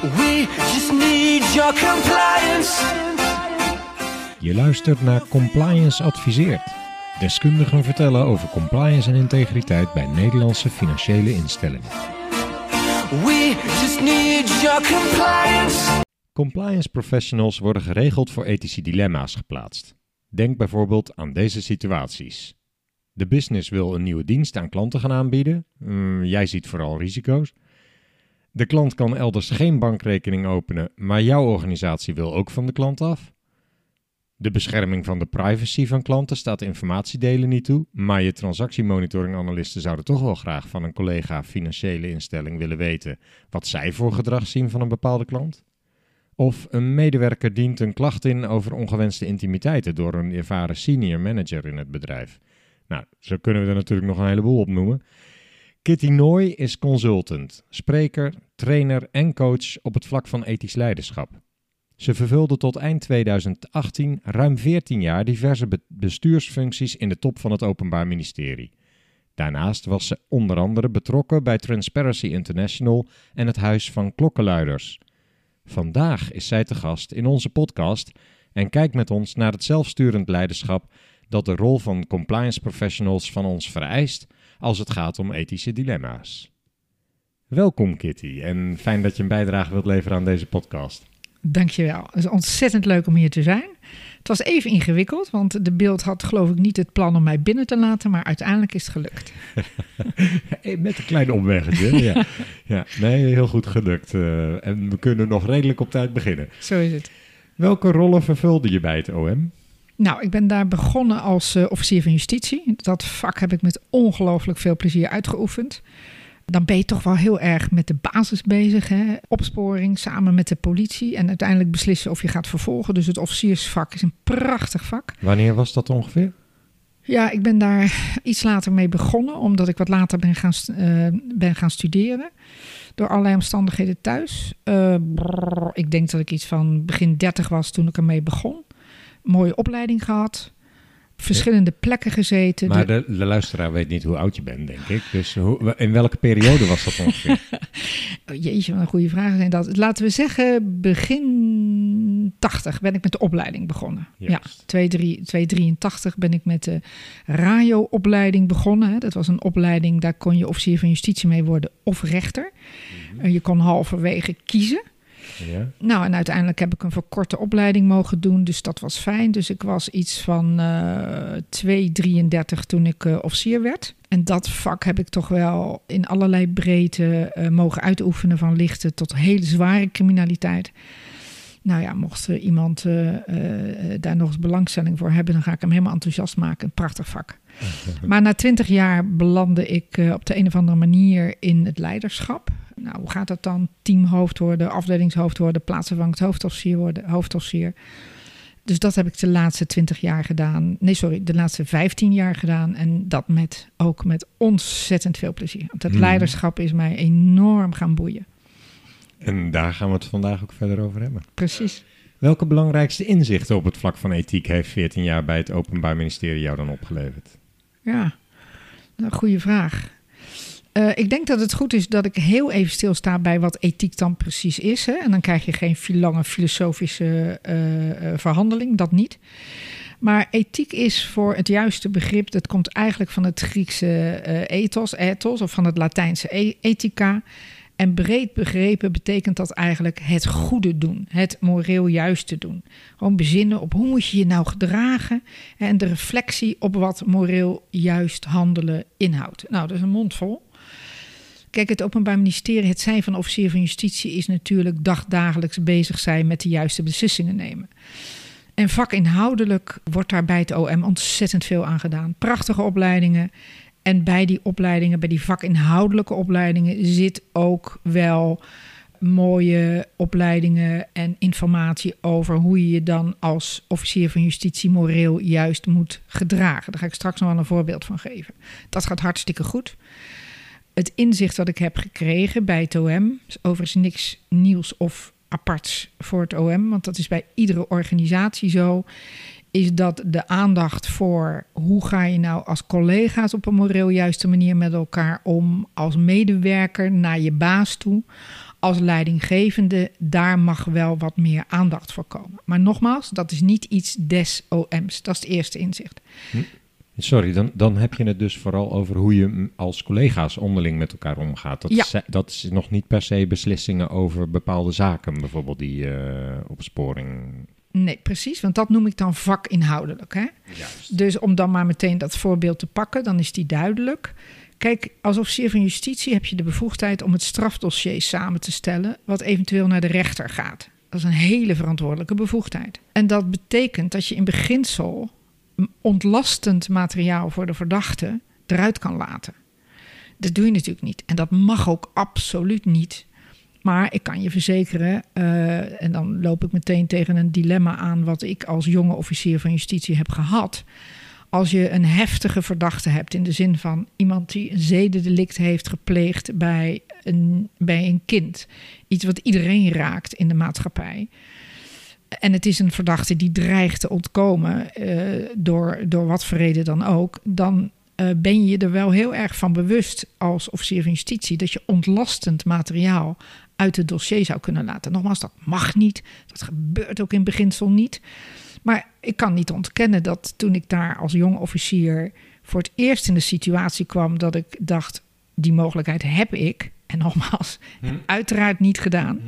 We just need your compliance. Je luistert naar Compliance Adviseert. Deskundigen vertellen over compliance en integriteit bij Nederlandse financiële instellingen. We just need your compliance. Compliance professionals worden geregeld voor ethische dilemma's geplaatst. Denk bijvoorbeeld aan deze situaties. De business wil een nieuwe dienst aan klanten gaan aanbieden. Mm, jij ziet vooral risico's. De klant kan elders geen bankrekening openen, maar jouw organisatie wil ook van de klant af. De bescherming van de privacy van klanten staat informatiedelen niet toe, maar je transactiemonitoringanalisten zouden toch wel graag van een collega financiële instelling willen weten wat zij voor gedrag zien van een bepaalde klant. Of een medewerker dient een klacht in over ongewenste intimiteiten door een ervaren senior manager in het bedrijf. Nou, zo kunnen we er natuurlijk nog een heleboel op noemen. Kitty Nooy is consultant, spreker, trainer en coach op het vlak van ethisch leiderschap. Ze vervulde tot eind 2018 ruim 14 jaar diverse be- bestuursfuncties in de top van het Openbaar Ministerie. Daarnaast was ze onder andere betrokken bij Transparency International en het Huis van Klokkenluiders. Vandaag is zij te gast in onze podcast en kijkt met ons naar het zelfsturend leiderschap dat de rol van compliance professionals van ons vereist als het gaat om ethische dilemma's. Welkom Kitty en fijn dat je een bijdrage wilt leveren aan deze podcast. Dankjewel. Het is ontzettend leuk om hier te zijn. Het was even ingewikkeld, want de beeld had geloof ik niet het plan om mij binnen te laten, maar uiteindelijk is het gelukt. Met een klein omweggetje. ja. ja, nee, heel goed gelukt. Eh, en we kunnen nog redelijk op tijd beginnen. Zo is het. Welke rollen vervulde je bij het OM? Nou, ik ben daar begonnen als eh, officier van justitie. Dat vak heb ik met ongelooflijk veel plezier uitgeoefend. Dan ben je toch wel heel erg met de basis bezig. Hè? Opsporing samen met de politie. En uiteindelijk beslissen of je gaat vervolgen. Dus het officiersvak is een prachtig vak. Wanneer was dat ongeveer? Ja, ik ben daar iets later mee begonnen. Omdat ik wat later ben gaan, eh, ben gaan studeren. Door allerlei omstandigheden thuis. Eh, brrr, ik denk dat ik iets van begin 30 was toen ik ermee begon. Mooie opleiding gehad. Verschillende plekken gezeten. Maar De- luisteraar weet niet hoe oud je bent, denk ik. Dus hoe, in welke periode was dat ongeveer? Oh, jeetje, wat een goede vraag. zijn dat. Laten we zeggen, begin 80 ben ik met de opleiding begonnen. Juist. Ja, 23 283 ben ik met de RAJO-opleiding begonnen. Dat was een opleiding, daar kon je officier van justitie mee worden of rechter. Eh, je kon halverwege kiezen. Ja? Nou, en uiteindelijk heb ik een verkorte opleiding mogen doen, dus dat was fijn. Dus ik was iets van eh 2,33 toen ik eh, officier werd. En dat vak heb ik toch wel in allerlei breedte eh, mogen uitoefenen, van lichte tot hele zware criminaliteit. Nou ja, mocht iemand daar nog belangstelling voor hebben, dan ga ik hem helemaal enthousiast maken. Een prachtig vak. Maar na twintig jaar belandde ik eh, op de een of andere manier in het leiderschap. Nou, hoe gaat dat dan? Teamhoofd worden, afdelingshoofd worden, plaatsvervangend hoofdofficier worden, hoofdofficier. Dus dat heb ik de laatste twintig jaar gedaan. Nee, sorry, de laatste vijftien jaar gedaan. En dat met, ook met ontzettend veel plezier. Want het Mhm. leiderschap is mij enorm gaan boeien. En daar gaan we het vandaag ook verder over hebben. Precies. Welke belangrijkste inzichten op het vlak van ethiek heeft 14 jaar bij het Openbaar Ministerie jou dan opgeleverd? Ja, een goede vraag. Eh, ik denk dat het goed is dat ik heel even stilsta bij wat ethiek dan precies is. Hè? En dan krijg je geen lange filosofische eh, eh, verhandeling, dat niet. Maar ethiek is voor het juiste begrip, dat komt eigenlijk van het Griekse eh, ethos, ethos, of van het Latijnse e- ethica. En breed begrepen betekent dat eigenlijk het goede doen, het moreel juiste doen. Gewoon bezinnen op hoe moet je je nou gedragen en de reflectie op wat moreel juist handelen inhoudt. Nou, dat is een mondvol. Kijk, het Openbaar Ministerie, het zijn van officier van justitie, is natuurlijk dagdagelijks bezig zijn met de juiste beslissingen nemen. En vakinhoudelijk wordt daar bij het OM ontzettend veel aan gedaan. Prachtige opleidingen. En bij die opleidingen, bij die vakinhoudelijke opleidingen, zit ook wel mooie opleidingen en informatie over hoe je je dan als officier van justitie moreel juist moet gedragen. Daar ga ik straks nog wel een voorbeeld van geven. Dat gaat hartstikke goed. Het inzicht dat ik heb gekregen bij het OM is overigens niks nieuws of aparts voor het OM, want dat is bij iedere organisatie zo. Is dat de aandacht voor hoe ga je nou als collega's op een moreel juiste manier met elkaar om, als medewerker naar je baas toe, als leidinggevende, daar mag wel wat meer aandacht voor komen. Maar nogmaals, dat is niet iets des OM's. Dat is het eerste inzicht. Sorry, dan, dan heb je het dus vooral over hoe je als collega's onderling met elkaar omgaat. Dat, Ja. is, dat is nog niet per se beslissingen over bepaalde zaken, bijvoorbeeld die eh, opsporing. Nee, precies, want dat noem ik dan vakinhoudelijk. Hè? Juist. Dus om dan maar meteen dat voorbeeld te pakken, dan is die duidelijk. Kijk, als officier van justitie heb je de bevoegdheid om het strafdossier samen te stellen, wat eventueel naar de rechter gaat. Dat is een hele verantwoordelijke bevoegdheid. En dat betekent dat je in beginsel ontlastend materiaal voor de verdachte eruit kan laten. Dat doe je natuurlijk niet. En dat mag ook absoluut niet. Maar ik kan je verzekeren, eh, en dan loop ik meteen tegen een dilemma aan wat ik als jonge officier van justitie heb gehad. Als je een heftige verdachte hebt, in de zin van iemand die een zedendelict heeft gepleegd bij een, bij een kind. Iets wat iedereen raakt in de maatschappij. En het is een verdachte die dreigt te ontkomen eh, door, door wat voor reden dan ook. Dan eh, ben je er wel heel erg van bewust als officier van justitie dat je ontlastend materiaal uit het dossier zou kunnen laten. Nogmaals, dat mag niet. Dat gebeurt ook in beginsel niet. Maar ik kan niet ontkennen dat toen ik daar als jong officier voor het eerst in de situatie kwam dat ik dacht, die mogelijkheid heb ik. En nogmaals, uiteraard niet gedaan.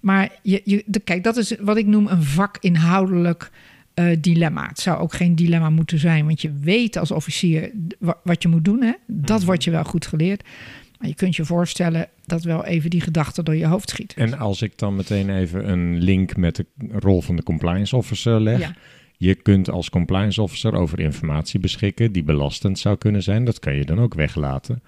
Maar je, je, de, kijk, dat is wat ik noem een vakinhoudelijk eh, dilemma. Het zou ook geen dilemma moeten zijn, want je weet als officier wa- wat je moet doen. Hè? Dat wordt je wel goed geleerd. Maar je kunt je voorstellen dat wel even die gedachte door je hoofd schiet. En als ik dan meteen even een link met de rol van de compliance officer leg. Ja. Je kunt als compliance officer over informatie beschikken die belastend zou kunnen zijn. Dat kan je dan ook weglaten.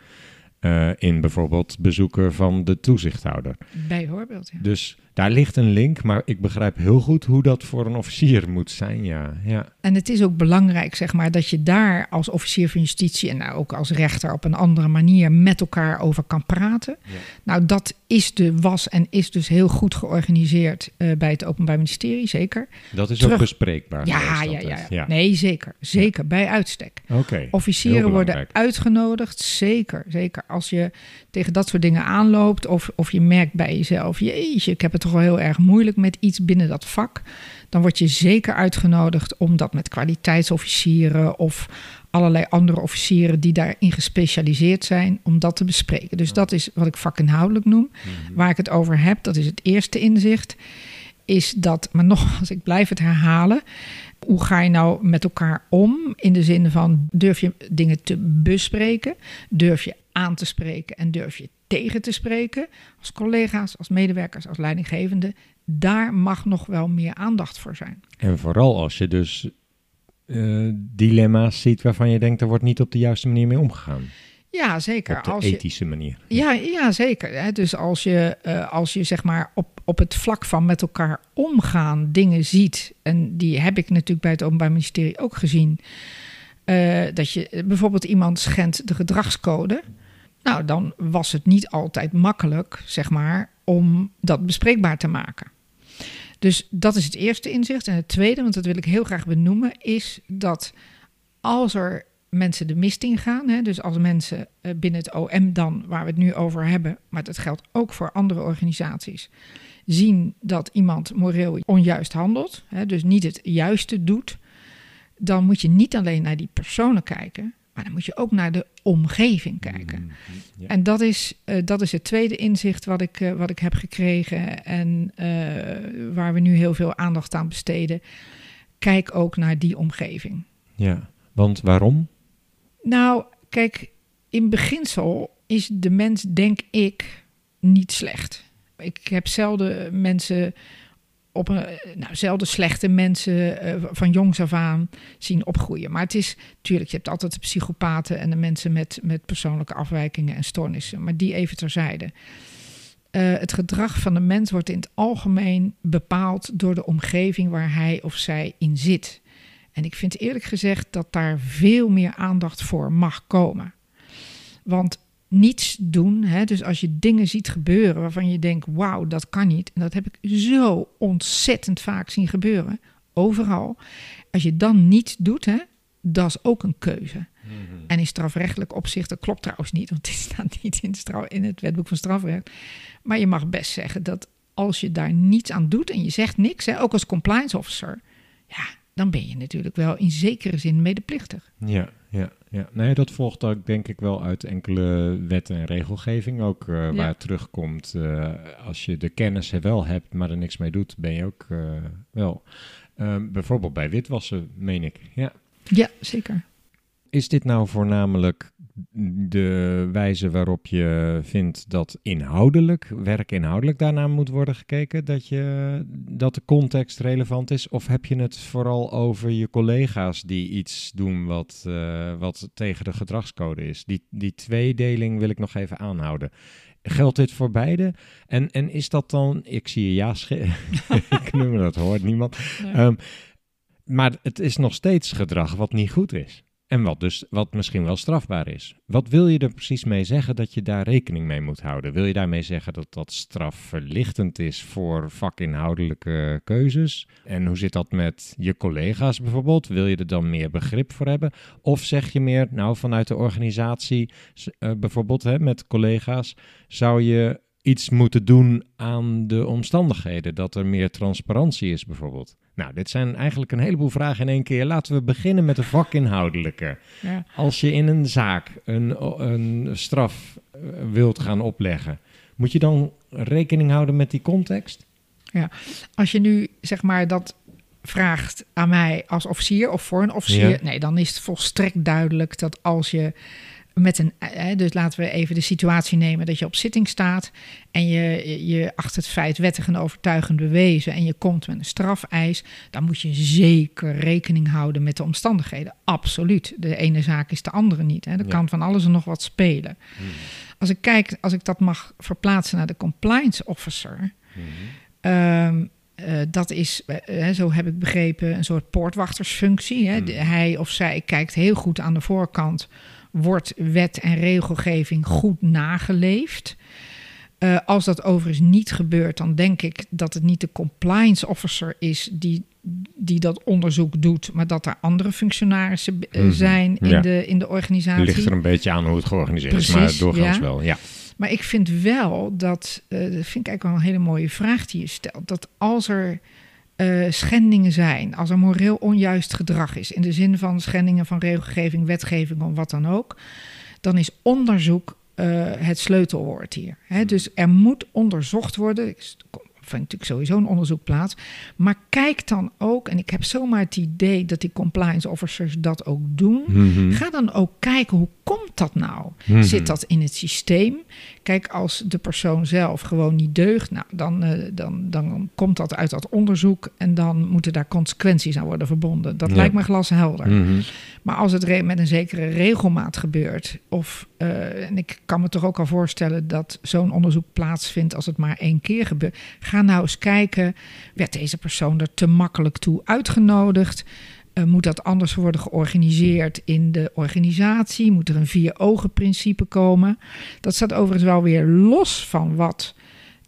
eh, in bijvoorbeeld bezoeken van de toezichthouder. Bijvoorbeeld. Ja. Dus daar ligt een link, maar ik begrijp heel goed hoe dat voor een officier moet zijn. Ja, ja. En het is ook belangrijk, zeg maar, dat je daar als officier van justitie en nou ook als rechter op een andere manier met elkaar over kan praten. Nou, dat is de was en is dus heel goed georganiseerd eh, bij het Openbaar Ministerie, zeker. Dat is Terug- ook bespreekbaar. Ja, ja, ja, ja. Nee, zeker. Zeker, bij uitstek. Oké. Officieren worden uitgenodigd, zeker. Zeker als je tegen dat soort dingen aanloopt of, of je merkt bij jezelf, jeetje, ik heb het toch wel heel erg moeilijk met iets binnen dat vak. Dan word je zeker uitgenodigd om dat met kwaliteitsofficieren of allerlei andere officieren die daarin gespecialiseerd zijn, om dat te bespreken. Dus dat is wat ik vakinhoudelijk noem. Waar ik het over heb, dat is het eerste inzicht, is dat, maar nogmaals, ik blijf het herhalen. Hoe ga je nou met elkaar om? In de zin van durf je dingen te bespreken? Durf je aan te spreken en durf je tegen te spreken? Als collega's, als medewerkers, als leidinggevende. Daar mag nog wel meer aandacht voor zijn. En vooral als je dus eh, dilemma's ziet waarvan je denkt er wordt niet op de juiste manier mee omgegaan. Ja, zeker. Op de Als je, ethische manier. Ja, ja zeker. Hè. Dus als je, eh, als je zeg maar op, op het vlak van met elkaar omgaan dingen ziet, en die heb ik natuurlijk bij het Openbaar Ministerie ook gezien, eh, dat je bijvoorbeeld iemand schendt de gedragscode. Nou, dan was het niet altijd makkelijk, zeg maar, om dat bespreekbaar te maken. Dus dat is het eerste inzicht. En het tweede, want dat wil ik heel graag benoemen, is dat als er mensen de mist in gaan, hè, dus als mensen eh, binnen het OM dan, waar we het nu over hebben, maar dat geldt ook voor andere organisaties, zien dat iemand moreel onjuist handelt, hè, dus niet het juiste doet, dan moet je niet alleen naar die personen kijken, maar dan moet je ook naar de omgeving kijken. ja. En dat is, eh, dat is het tweede inzicht wat ik, eh, wat ik heb gekregen en eh, waar we nu heel veel aandacht aan besteden. Kijk ook naar die omgeving. Ja, want waarom? Nou, kijk, in beginsel is de mens, denk ik, niet slecht. Ik heb zelden mensen op een, nou, zelden slechte mensen eh, van jongs af aan zien opgroeien. Maar het is natuurlijk, je hebt altijd de psychopaten en de mensen met, met persoonlijke afwijkingen en stoornissen. Maar die even terzijde. Eh, het gedrag van de mens wordt in het algemeen bepaald door de omgeving waar hij of zij in zit. En ik vind eerlijk gezegd dat daar veel meer aandacht voor mag komen. Want niets doen, hè, dus als je dingen ziet gebeuren waarvan je denkt, wauw, dat kan niet. En dat heb ik zo ontzettend vaak zien gebeuren, overal. Als je dan niets doet, hè, Dat is ook een keuze. Mhm. En in strafrechtelijk opzicht, dat klopt trouwens niet, want dit staat niet in, straf, in het wetboek van strafrecht. Maar je mag best zeggen dat als je daar niets aan doet en je zegt niks, hè, ook als compliance officer, ja, dan ben je natuurlijk wel in zekere zin medeplichtig. Ja, ja, ja. Nee, dat volgt ook denk ik wel uit enkele wetten en regelgeving. Ook eh, waar het terugkomt, eh, als je de kennis wel hebt, maar er niks mee doet, ben je ook eh, wel. Ehm, bijvoorbeeld bij witwassen, meen ik. Ja. Ja, zeker. Is dit nou voornamelijk de wijze waarop je vindt dat inhoudelijk, werk inhoudelijk daarna moet worden gekeken, dat, je, dat de context relevant is? Of heb je het vooral over je collega's die iets doen wat, uh, wat tegen de gedragscode is? Die, die tweedeling wil ik nog even aanhouden. Geldt dit voor beide? En, en is dat dan, ik zie je ja, ik noem dat hoort niemand. Nee. Um, maar het is nog steeds gedrag wat niet goed is. En wat dus wat misschien wel strafbaar is. Wat wil je er precies mee zeggen dat je daar rekening mee moet houden? Wil je daarmee zeggen dat dat strafverlichtend is voor vakinhoudelijke keuzes? En hoe zit dat met je collega's bijvoorbeeld? Wil je er dan meer begrip voor hebben? Of zeg je meer, nou vanuit de organisatie, uh, bijvoorbeeld hè, met collega's, zou je iets moeten doen aan de omstandigheden? Dat er meer transparantie is bijvoorbeeld? Nou, dit zijn eigenlijk een heleboel vragen in één keer. Laten we beginnen met de vakinhoudelijke. Ja. Als je in een zaak een, een straf uh, wilt gaan opleggen, moet je dan rekening houden met die context? Ja, als je nu zeg maar dat vraagt aan mij als officier of voor een officier, ja. nee, dan is het volstrekt duidelijk dat als je met een, dus laten we even de situatie nemen dat je op zitting staat en je, je acht het feit wettig en overtuigend bewezen en je komt met een strafeis, dan moet je zeker rekening houden met de omstandigheden. Absoluut. De ene zaak is de andere niet. Hè. Er ja. kan van alles en nog wat spelen. Hmm. Als ik kijk, als ik dat mag verplaatsen naar de compliance officer. Hmm. Um, uh, dat is, uh, zo heb ik begrepen, een soort poortwachtersfunctie. Hè. Hmm. Hij of zij kijkt heel goed aan de voorkant wordt wet en regelgeving goed nageleefd. Uh, als dat overigens niet gebeurt, dan denk ik dat het niet de compliance officer is die, die dat onderzoek doet, maar dat er andere functionarissen uh, zijn in, ja. de, in de organisatie. Ligt er een beetje aan hoe het georganiseerd Precies, is, maar doorgaans ja. wel, ja. Maar ik vind wel dat, uh, dat vind ik eigenlijk wel een hele mooie vraag die je stelt, dat als er uh, schendingen zijn, als er moreel onjuist gedrag is, in de zin van schendingen van regelgeving, wetgeving of wat dan ook, dan is onderzoek uh, het sleutelwoord hier. Hè? Dus er moet onderzocht worden. Ik vindt natuurlijk sowieso een onderzoek plaats. Maar kijk dan ook, en ik heb zomaar het idee dat die compliance officers dat ook doen. Mm-hmm. Ga dan ook kijken hoe komt dat nou? Mm-hmm. Zit dat in het systeem? Kijk, als de persoon zelf gewoon niet deugt, nou, dan, uh, dan, dan komt dat uit dat onderzoek en dan moeten daar consequenties aan worden verbonden. Dat ja. lijkt me glashelder. Mm-hmm. Maar als het met een zekere regelmaat gebeurt, of uh, en ik kan me toch ook al voorstellen dat zo'n onderzoek plaatsvindt als het maar één keer gebeurt. Ga nou eens kijken, werd deze persoon er te makkelijk toe uitgenodigd? Uh, moet dat anders worden georganiseerd in de organisatie? Moet er een vier-ogen-principe komen? Dat staat overigens wel weer los van wat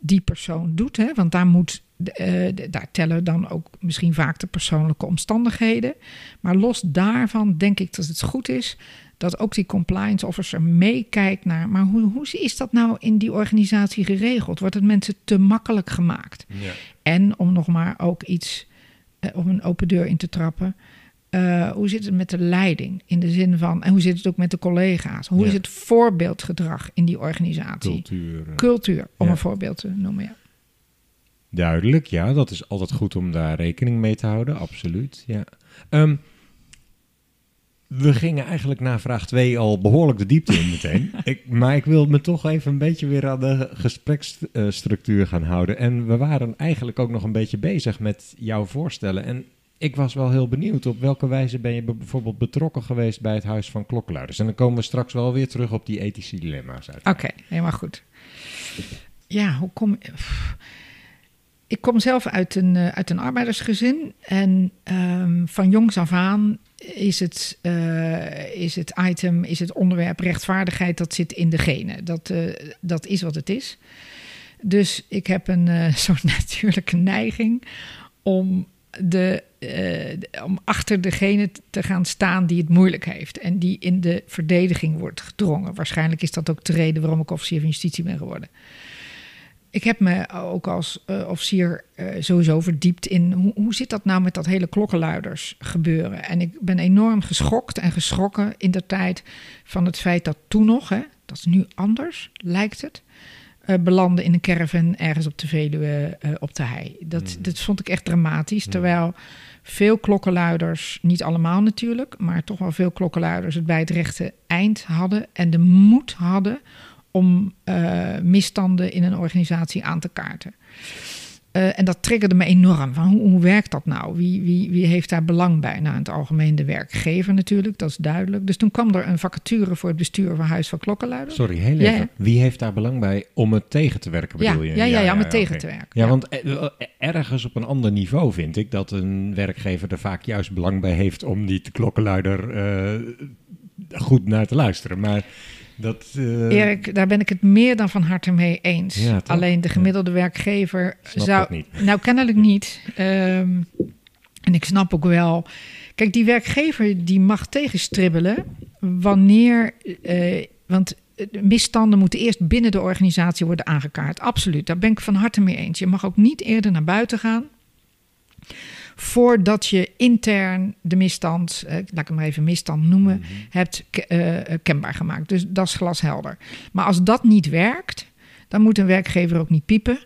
die persoon doet. Hè? Want daar, moet, uh, daar tellen dan ook misschien vaak de persoonlijke omstandigheden. Maar los daarvan denk ik dat het goed is dat ook die compliance officer meekijkt naar, maar hoe, hoe is dat nou in die organisatie geregeld? Wordt het mensen te makkelijk gemaakt? Ja. En om nog maar ook iets, uh, om een open deur in te trappen, uh, hoe zit het met de leiding? In de zin van, en hoe zit het ook met de collega's? Hoe ja. is het voorbeeldgedrag in die organisatie? Cultuur. Cultuur, om ja. een voorbeeld te noemen, ja. Duidelijk, ja. Dat is altijd goed om daar rekening mee te houden, absoluut. Ja. Um, we gingen eigenlijk na vraag 2 al behoorlijk de diepte in meteen. ik, maar ik wil me toch even een beetje weer aan de gespreksstructuur gaan houden. En we waren eigenlijk ook nog een beetje bezig met jouw voorstellen. En ik was wel heel benieuwd op welke wijze ben je bijvoorbeeld betrokken geweest bij het Huis van Klokkenluiders. En dan komen we straks wel weer terug op die ethische dilemma's. Oké, okay, helemaal goed. Ja, hoe kom ik kom zelf uit een, uh, uit een arbeidersgezin. En um, van jongs af aan is het, uh, is het item, is het onderwerp rechtvaardigheid, dat zit in de genen. Dat, uh, dat is wat het is. Dus ik heb een soort natuurlijke neiging om de eh, om achter degene te gaan staan die het moeilijk heeft. En die in de verdediging wordt gedrongen. Waarschijnlijk is dat ook de reden waarom ik officier van justitie ben geworden. Ik heb me ook als uh, officier uh, sowieso verdiept in hoe, hoe zit dat nou met dat hele klokkenluiders gebeuren. En ik ben enorm geschokt en geschrokken in de tijd van het feit dat toen nog, hè, dat is nu anders, lijkt het, uh, belanden in een caravan ergens op de Veluwe op de hei. Dat, Mm. dat vond ik echt dramatisch. Terwijl veel klokkenluiders, niet allemaal natuurlijk, maar toch wel veel klokkenluiders het bij het rechte eind hadden en de moed hadden om uh, misstanden in een organisatie aan te kaarten. Uh, en dat triggerde me enorm. Van hoe, hoe werkt dat nou? Wie, wie, wie heeft daar belang bij? Nou, in het algemeen de werkgever natuurlijk, dat is duidelijk. Dus toen kwam er een vacature voor het bestuur van Huis van Klokkenluiders. Sorry, heel even. Ja, Wie heeft daar belang bij om het tegen te werken, bedoel ja, je? Ja, ja, ja, om het tegen okay. te werken. Ja, want ergens op een ander niveau vind ik dat een werkgever er vaak juist belang bij heeft om die klokkenluider uh, goed naar te luisteren. Maar dat, uh... Erik, daar ben ik het meer dan van harte mee eens. Ja, Alleen de gemiddelde ja. werkgever snap zou. Niet. Nou, kennelijk niet. Um, en ik snap ook wel. Kijk, die werkgever die mag tegenstribbelen wanneer. Uh, want misstanden moeten eerst binnen de organisatie worden aangekaart. Absoluut, daar ben ik van harte mee eens. Je mag ook niet eerder naar buiten gaan voordat je intern de misstand, eh, laat ik hem maar even misstand noemen, mm -hmm. hebt uh, kenbaar gemaakt. Dus dat is glashelder. Maar als dat niet werkt, dan moet een werkgever ook niet piepen.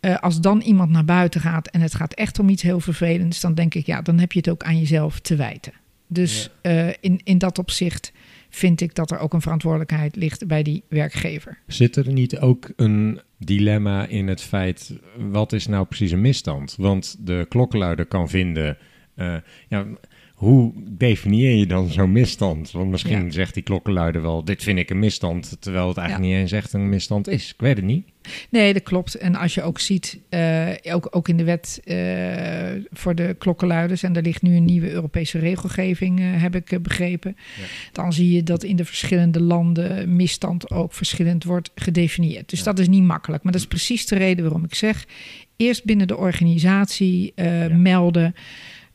Uh, als dan iemand naar buiten gaat en het gaat echt om iets heel vervelends, dan denk ik, ja, dan heb je het ook aan jezelf te wijten. Dus ja. in, in dat opzicht vind ik dat er ook een verantwoordelijkheid ligt bij die werkgever. Zit er niet ook een dilemma in het feit, wat is nou precies een misstand? Want de klokkenluider kan vinden, uh, ja, hoe definieer je dan zo'n misstand? Want misschien ja. zegt die klokkenluider wel, dit vind ik een misstand, terwijl het eigenlijk ja. niet eens echt een misstand is. Ik weet het niet. Nee, dat klopt. En als je ook ziet, uh, ook, ook in de wet uh, voor de klokkenluiders, en er ligt nu een nieuwe Europese regelgeving, uh, heb ik begrepen, ja. dan zie je dat in de verschillende landen misstand ook verschillend wordt gedefinieerd. Dus dat is niet makkelijk. Maar dat is precies de reden waarom ik zeg, eerst binnen de organisatie melden.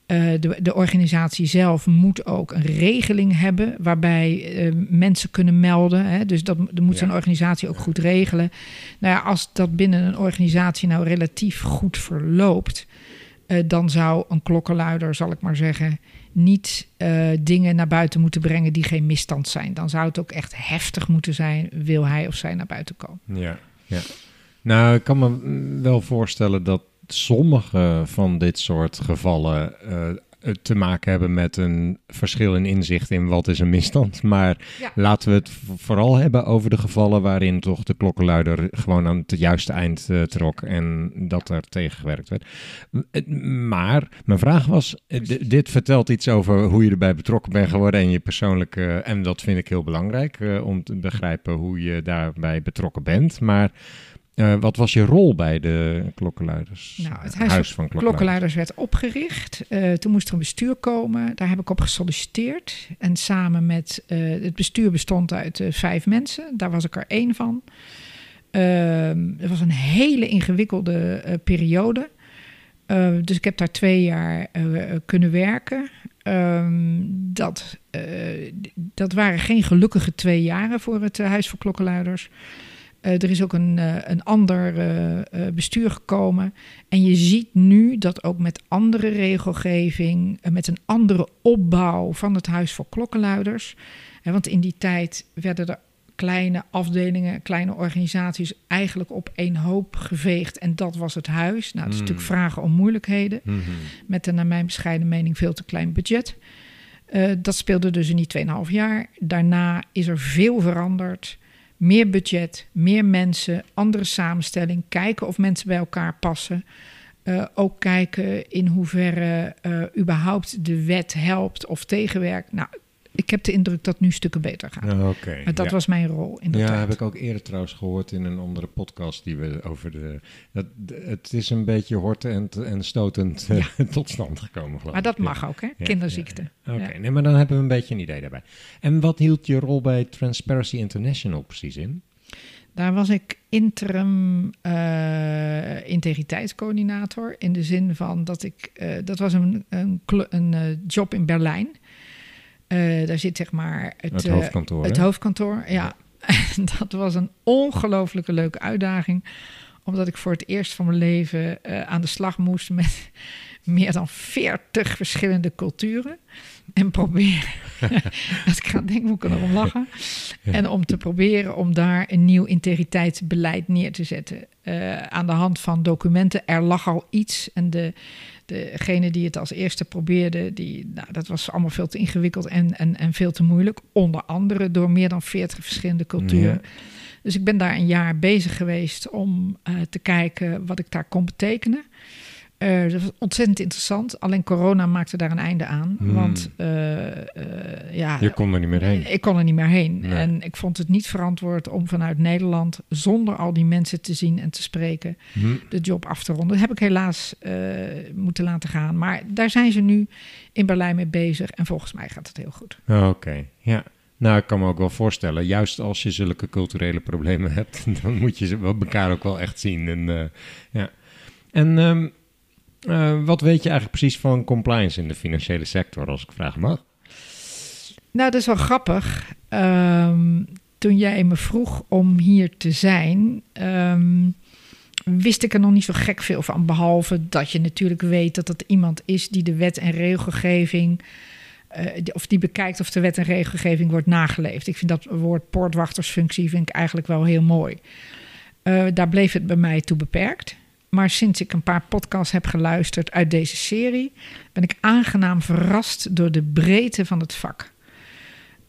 Uh, de, de, organisatie zelf moet ook een regeling hebben waarbij uh, mensen kunnen melden. Hè? Dus dat, dat moet zo'n ja. organisatie ook goed regelen. Nou ja, als dat binnen een organisatie nou relatief goed verloopt, uh, dan zou een klokkenluider, zal ik maar zeggen, niet dingen naar buiten moeten brengen die geen misstand zijn. Dan zou het ook echt heftig moeten zijn, wil hij of zij naar buiten komen. Ja, ja. Nou, ik kan me wel voorstellen dat sommige van dit soort gevallen uh, te maken hebben met een verschil in inzicht in wat is een misstand. Maar ja. laten we het vooral hebben over de gevallen waarin toch de klokkenluider gewoon aan het juiste eind uh, trok en dat er tegengewerkt werd. Maar mijn vraag was, dit vertelt iets over hoe je erbij betrokken bent geworden en je persoonlijke, en dat vind ik heel belangrijk uh, om te begrijpen hoe je daarbij betrokken bent. Maar uh, wat was je rol bij de klokkenluiders? Nou, het Huis, huis van klokkenluiders. klokkenluiders werd opgericht. Uh, toen moest er een bestuur komen. Daar heb ik op gesolliciteerd. En samen met uh, het bestuur bestond uit vijf mensen. Daar was ik er één van. het was een hele ingewikkelde periode. dus ik heb daar twee jaar kunnen werken. Um, dat, dat waren geen gelukkige twee jaren voor het Huis van Klokkenluiders. Uh, er is ook een, uh, een ander uh, bestuur gekomen. En je ziet nu dat ook met andere regelgeving, met een andere opbouw van het Huis voor Klokkenluiders. want in die tijd werden er kleine afdelingen, kleine organisaties eigenlijk op één hoop geveegd. En dat was het huis. Nou, dat is mm. natuurlijk vragen om moeilijkheden. Mm -hmm. Met een, naar mijn bescheiden mening, veel te klein budget. dat speelde dus in die 2,5 jaar. Daarna is er veel veranderd. Meer budget, meer mensen, andere samenstelling. Kijken of mensen bij elkaar passen. Uh, ook kijken in hoeverre uh, überhaupt de wet helpt of tegenwerkt. Nou, ik heb de indruk dat nu stukken beter gaan. Ja, okay, maar dat ja. was mijn rol in de Ja, tijd. heb ik ook eerder trouwens gehoord in een andere podcast die we over de... Dat, het is een beetje hortend en stotend ja. tot stand gekomen, geloof Maar dat mag ook, hè? Kinderziekte. Oké, okay, nee, maar dan hebben we een beetje een idee daarbij. En wat hield je rol bij Transparency International precies in? Daar was ik interim eh, integriteitscoördinator. In de zin van dat ik. eh, dat was een, een, een eh, job in Berlijn. Eh, daar zit zeg maar het, Het eh, hoofdkantoor. het hè? hoofdkantoor, ja. En dat was een ongelooflijke leuke uitdaging. Omdat ik voor het eerst van mijn leven eh, aan de slag moest met meer dan 40 verschillende culturen. En proberen. Als ik ga denken, moet ik erom lachen. Ja. En om te proberen om daar een nieuw integriteitsbeleid neer te zetten. Aan de hand van documenten. Er lag al iets. En de, degene die het als eerste probeerde, die, nou, dat was allemaal veel te ingewikkeld en, en, en veel te moeilijk. Onder andere door meer dan 40 verschillende culturen. Ja. Dus ik ben daar een jaar bezig geweest om eh, te kijken wat ik daar kon betekenen. Eh, dat was ontzettend interessant. Alleen corona maakte daar een einde aan. Hmm. Want eh, eh, ja, Je kon er niet meer heen. ik kon er niet meer heen. Nee. En ik vond het niet verantwoord om vanuit Nederland, zonder al die mensen te zien en te spreken, Hm. de job af te ronden. Dat heb ik helaas moeten laten gaan. Maar daar zijn ze nu in Berlijn mee bezig. En volgens mij gaat het heel goed. Oké, ja. Nou, ik kan me ook wel voorstellen, juist als je zulke culturele problemen hebt, dan moet je ze elkaar ook wel echt zien. En, ja. en ehm, eh, wat weet je eigenlijk precies van compliance in de financiële sector, als ik vragen mag? Nou, dat is wel grappig. Ehm, toen jij me vroeg om hier te zijn, ehm, wist ik er nog niet zo gek veel van. Behalve dat je natuurlijk weet dat het iemand is die de wet en regelgeving. eh, of die bekijkt of de wet en regelgeving wordt nageleefd. Ik vind dat woord poortwachtersfunctie vind ik eigenlijk wel heel mooi. Eh, daar bleef het bij mij toe beperkt. Maar sinds ik een paar podcasts heb geluisterd uit deze serie, ben ik aangenaam verrast door de breedte van het vak.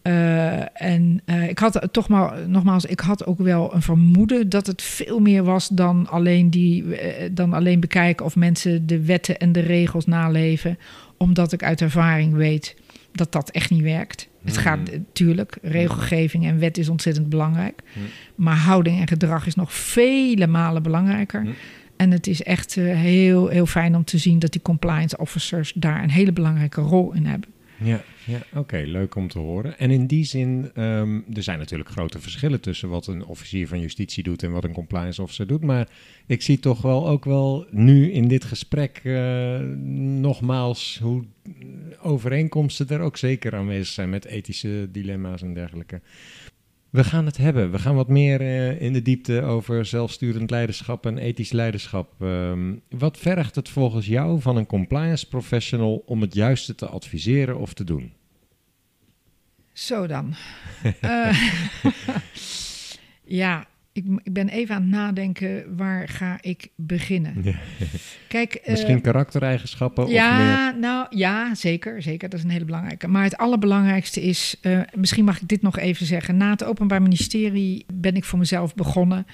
Eh, en eh, ik had toch maar, nogmaals, ik had ook wel een vermoeden dat het veel meer was dan alleen, die, eh, dan alleen bekijken of mensen de wetten en de regels naleven. Omdat ik uit ervaring weet dat dat echt niet werkt. Het gaat natuurlijk, regelgeving en wet is ontzettend belangrijk. Maar houding en gedrag is nog vele malen belangrijker. Hm. En het is echt eh, heel, heel fijn om te zien dat die compliance officers daar een hele belangrijke rol in hebben. Ja, ja oké, leuk om te horen. En in die zin, ehm, er zijn natuurlijk grote verschillen tussen wat een officier van justitie doet en wat een compliance officer doet. Maar ik zie toch wel ook wel nu in dit gesprek eh, nogmaals hoe overeenkomsten er ook zeker aanwezig zijn met ethische dilemma's en dergelijke. We gaan het hebben. We gaan wat meer eh, in de diepte over zelfsturend leiderschap en ethisch leiderschap. Ehm, wat vergt het volgens jou van een compliance professional om het juiste te adviseren of te doen? Zo dan. Eh, ja, ik, ik ben even aan het nadenken, waar ga ik beginnen? Ja. Kijk, eh, Misschien karaktereigenschappen of meer... ja, nou ja, zeker, zeker. Dat is een hele belangrijke. Maar het allerbelangrijkste is, eh, misschien mag ik dit nog even zeggen. Na het Openbaar Ministerie ben ik voor mezelf begonnen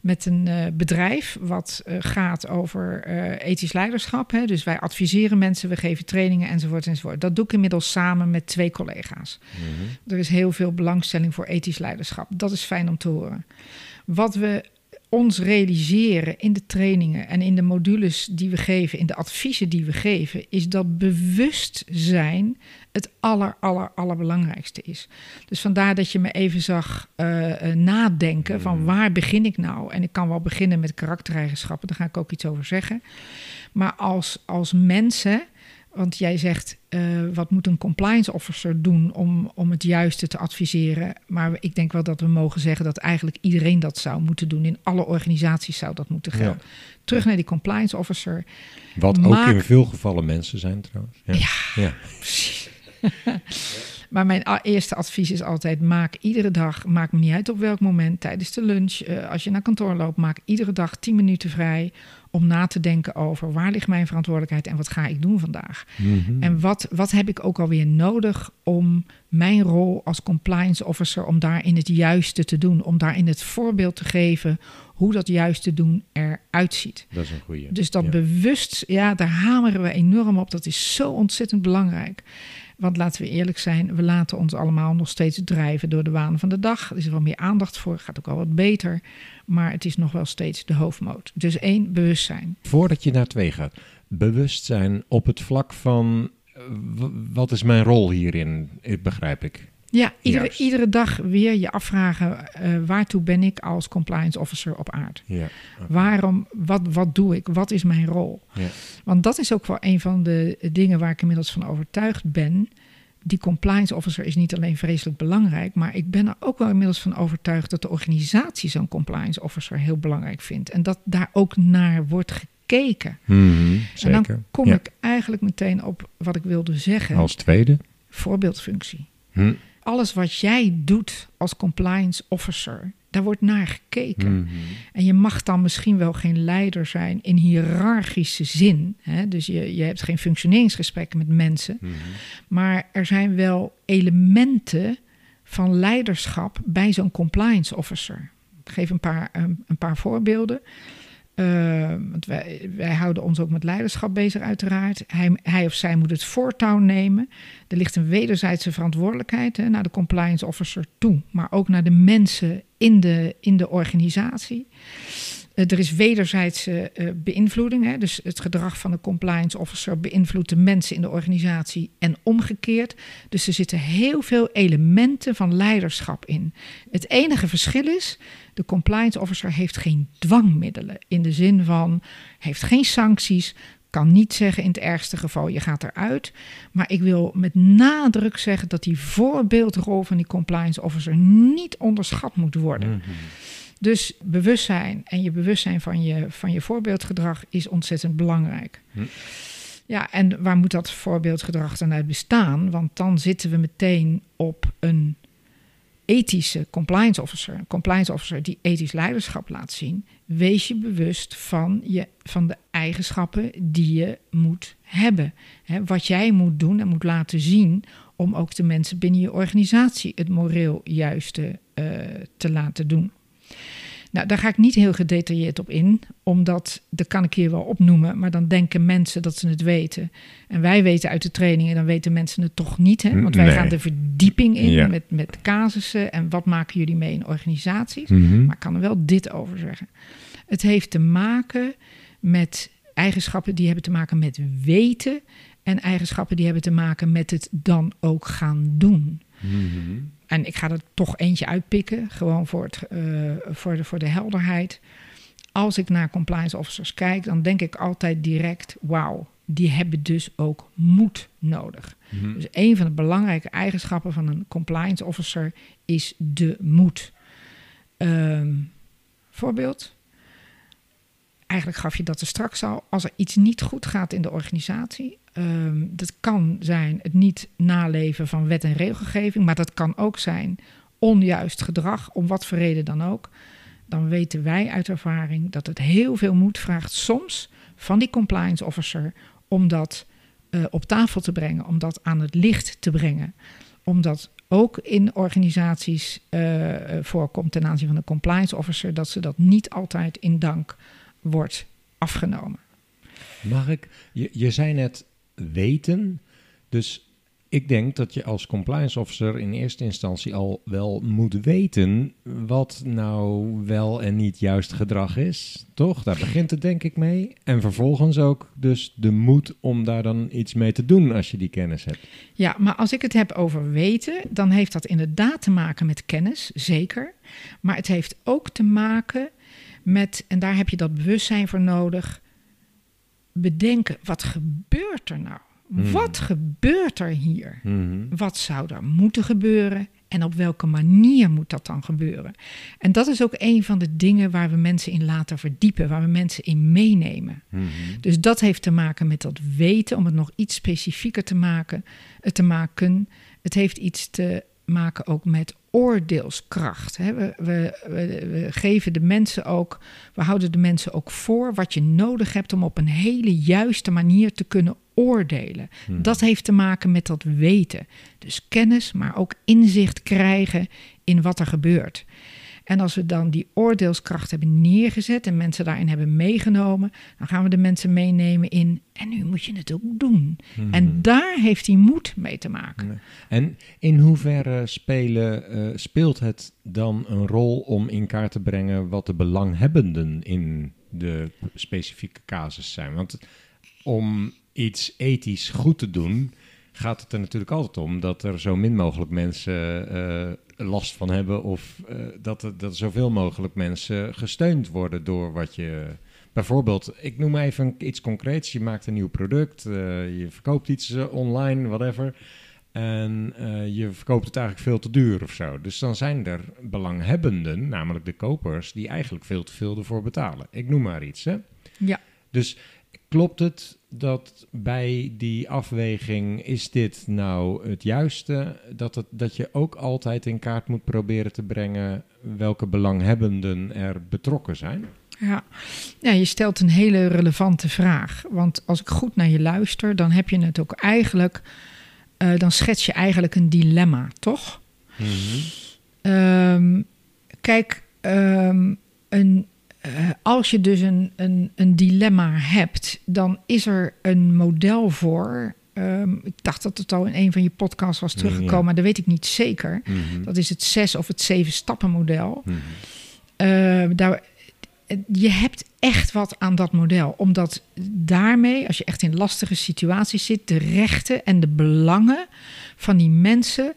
met een eh, bedrijf wat gaat over ethisch leiderschap. Hè. Dus wij adviseren mensen, we geven trainingen enzovoort enzovoort. Dat doe ik inmiddels samen met twee collega's. Mhm. Er is heel veel belangstelling voor ethisch leiderschap. Dat is fijn om te horen. Wat we ons realiseren in de trainingen en in de modules die we geven, in de adviezen die we geven, is dat bewustzijn het aller, aller, allerbelangrijkste is. Dus vandaar dat je me even zag eh, eh, nadenken van waar begin ik nou? En ik kan wel beginnen met karaktereigenschappen, daar ga ik ook iets over zeggen. Maar als, als mensen, want jij zegt, eh, wat moet een compliance officer doen om, om het juiste te adviseren? Maar ik denk wel dat we mogen zeggen dat eigenlijk iedereen dat zou moeten doen. In alle organisaties zou dat moeten gelden. Terug naar die compliance officer. Wat ook in veel gevallen mensen zijn trouwens. Ja. ja. Precies. maar mijn eerste advies is altijd: maak iedere dag, maakt me niet uit op welk moment, tijdens de lunch, eh, als je naar kantoor loopt, maak iedere dag 10 minuten vrij om na te denken over waar ligt mijn verantwoordelijkheid en wat ga ik doen vandaag. Mhm. En wat, wat heb ik ook alweer nodig om mijn rol als compliance officer, om daarin het juiste te doen, om daarin het voorbeeld te geven hoe dat juiste doen eruit ziet. Dat is een goeie. Dus dat Ja. bewust, ja, daar hameren we enorm op. Dat is zo ontzettend belangrijk. Want laten we eerlijk zijn, we laten ons allemaal nog steeds drijven door de waan van de dag. Er is wel meer aandacht voor, gaat ook al wat beter. Maar het is nog wel steeds de hoofdmoot. Dus één, bewustzijn. Voordat je naar twee gaat, bewustzijn op het vlak van eh, wat is mijn rol hierin, eh, begrijp ik. Ja, iedere, iedere dag weer je afvragen: eh, waartoe ben ik als compliance officer op aard? Ja. Waarom, wat, wat doe ik? Wat is mijn rol? Ja. Want dat is ook wel een van de dingen waar ik inmiddels van overtuigd ben. Die compliance officer is niet alleen vreselijk belangrijk, maar ik ben er ook wel inmiddels van overtuigd dat de organisatie zo'n compliance officer heel belangrijk vindt. En dat daar ook naar wordt gekeken. Mhm, En dan kom Ja. ik eigenlijk meteen op wat ik wilde zeggen: Als tweede. voorbeeldfunctie. Hm. Alles wat jij doet als compliance officer, daar wordt naar gekeken. Mhm. En je mag dan misschien wel geen leider zijn in hiërarchische zin. Hè? Dus je, je hebt geen functioneringsgesprekken met mensen. Mhm. Maar er zijn wel elementen van leiderschap bij zo'n compliance officer. Ik geef een paar, een, een paar voorbeelden. Eh, want wij, wij houden ons ook met leiderschap bezig, uiteraard. Hij, hij of zij moet het voortouw nemen. Er ligt een wederzijdse verantwoordelijkheid hè, naar de compliance officer toe, maar ook naar de mensen in de, in de organisatie. Eh, er is wederzijdse eh, beïnvloeding. Hè? Dus het gedrag van de compliance officer beïnvloedt de mensen in de organisatie en omgekeerd. Dus er zitten heel veel elementen van leiderschap in. Het enige verschil is, de compliance officer heeft geen dwangmiddelen. In de zin van, heeft geen sancties, kan niet zeggen in het ergste geval je gaat eruit. Maar ik wil met nadruk zeggen dat die voorbeeldrol van die compliance officer niet onderschat moet worden. Mhm. Dus bewustzijn en je bewustzijn van je, van je voorbeeldgedrag is ontzettend belangrijk. Hm. Ja, en waar moet dat voorbeeldgedrag dan uit bestaan? Want dan zitten we meteen op een ethische compliance officer. Een compliance officer die ethisch leiderschap laat zien. Wees je bewust van, je, van de eigenschappen die je moet hebben. Wat jij moet doen en moet laten zien om ook de mensen binnen je organisatie het moreel juiste eh, te laten doen. Nou, daar ga ik niet heel gedetailleerd op in, omdat dat kan ik hier wel opnoemen, maar dan denken mensen dat ze het weten. En wij weten uit de trainingen, dan weten mensen het toch niet, hè? want wij Nee. gaan de verdieping in Ja. met, met casussen en wat maken jullie mee in organisaties. Mhm. Maar ik kan er wel dit over zeggen. Het heeft te maken met eigenschappen die hebben te maken met weten en eigenschappen die hebben te maken met het dan ook gaan doen. Mhm. En ik ga er toch eentje uitpikken, gewoon voor, het, eh, voor, de, voor de helderheid. Als ik naar compliance officers kijk, dan denk ik altijd direct: wauw, die hebben dus ook moed nodig. Mhm. Dus een van de belangrijke eigenschappen van een compliance officer is de moed. Ehm, voorbeeld. Eigenlijk gaf je dat er straks al. Als er iets niet goed gaat in de organisatie. Ehm, dat kan zijn het niet naleven van wet en regelgeving. Maar dat kan ook zijn onjuist gedrag, om wat voor reden dan ook. Dan weten wij uit ervaring dat het heel veel moed vraagt soms van die compliance officer om dat eh, op tafel te brengen, om dat aan het licht te brengen. Omdat ook in organisaties eh, eh, voorkomt ten aanzien van de compliance officer dat ze dat niet altijd in dank wordt afgenomen. Mag ik? Je, je zei net weten. Dus ik denk dat je als compliance officer in eerste instantie al wel moet weten wat nou wel en niet juist gedrag is. Toch? Daar begint het denk ik mee. En vervolgens ook dus de moed om daar dan iets mee te doen als je die kennis hebt. Ja, maar als ik het heb over weten, dan heeft dat inderdaad te maken met kennis, zeker. Maar het heeft ook te maken met, en daar heb je dat bewustzijn voor nodig, bedenken, wat gebeurt er nou? Hmm. Wat gebeurt er hier? Mhm. Wat zou er moeten gebeuren? En op welke manier moet dat dan gebeuren? En dat is ook een van de dingen waar we mensen in laten verdiepen, waar we mensen in meenemen. Mhm. Dus dat heeft te maken met dat weten, om het nog iets specifieker te maken. eh, Te maken. Het heeft iets te maken ook met oordeelskracht. hè. We, we, we, we geven de mensen ook, we houden de mensen ook voor wat je nodig hebt om op een hele juiste manier te kunnen oordelen. Mhm. Dat heeft te maken met dat weten. Dus kennis, maar ook inzicht krijgen in wat er gebeurt. En als we dan die oordeelskracht hebben neergezet en mensen daarin hebben meegenomen, dan gaan we de mensen meenemen in. En nu moet je het ook doen. Mhm. En daar heeft die moed mee te maken. En in hoeverre spelen, eh, speelt het dan een rol om in kaart te brengen wat de belanghebbenden in de specifieke casus zijn? Want om iets ethisch goed te doen, gaat het er natuurlijk altijd om dat er zo min mogelijk mensen eh, last van hebben of eh, dat, dat zoveel mogelijk mensen gesteund worden door wat je. Bijvoorbeeld, ik noem even iets concreets. Je maakt een nieuw product, eh, je verkoopt iets eh, online, whatever. En je verkoopt het eigenlijk veel te duur of zo. Dus dan zijn er belanghebbenden, namelijk de kopers, die eigenlijk veel te veel ervoor betalen. Ik noem maar iets. Hè? Ja. Dus klopt het dat bij die afweging, is dit nou het juiste? Dat, het, dat je ook altijd in kaart moet proberen te brengen welke belanghebbenden er betrokken zijn? Ja. ja, je stelt een hele relevante vraag. Want als ik goed naar je luister, dan heb je het ook eigenlijk, eh, dan schets je eigenlijk een dilemma, toch? Ehm, kijk, ehm, een, eh, als je dus een, een, een dilemma hebt, dan is er een model voor. Ehm, ik dacht dat het al in een van je podcasts was teruggekomen, maar dat weet ik niet zeker. Mhm. Dat is het zes of het zeven stappen model. Mhm. Eh, daar, je hebt echt wat aan dat model. Omdat daarmee, als je echt in lastige situaties zit, de rechten en de belangen van die mensen,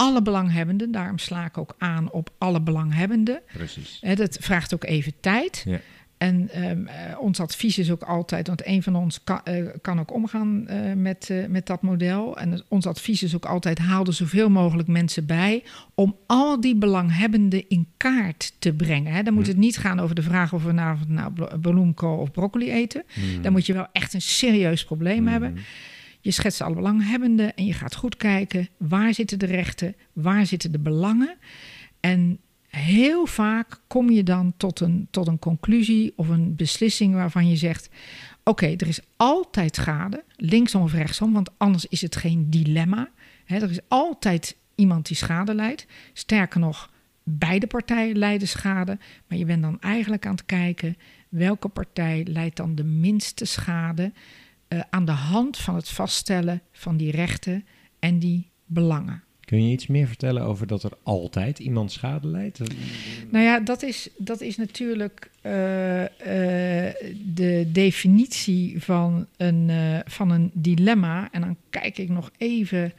alle belanghebbenden, daarom sla ik ook aan op alle belanghebbenden. Precies. Hè, dat vraagt ook even tijd. Ja. En ehm, eh, ons advies is ook altijd, want een van ons kan, eh, kan ook omgaan eh, met, met dat model. En ons advies is ook altijd, haal er zoveel mogelijk mensen bij om al die belanghebbenden in kaart te brengen. Hè. Dan moet het niet gaan over de vraag of we vanavond nou blo- bloemkool of broccoli eten. Dan moet je wel echt een serieus probleem hebben. Je schetst alle belanghebbenden en je gaat goed kijken waar zitten de rechten, waar zitten de belangen. En heel vaak kom je dan tot een, tot een conclusie of een beslissing waarvan je zegt: Oké, er is altijd schade, linksom of rechtsom, want anders is het geen dilemma. Er is altijd iemand die schade leidt. Sterker nog, beide partijen lijden schade. Maar je bent dan eigenlijk aan het kijken welke partij leidt dan de minste schade eh, aan de hand van het vaststellen van die rechten en die belangen. Kun je iets meer vertellen over dat er altijd iemand schade leidt? Nou ja, dat is, dat is natuurlijk eh, eh, de definitie van een, van een dilemma. En dan kijk ik nog even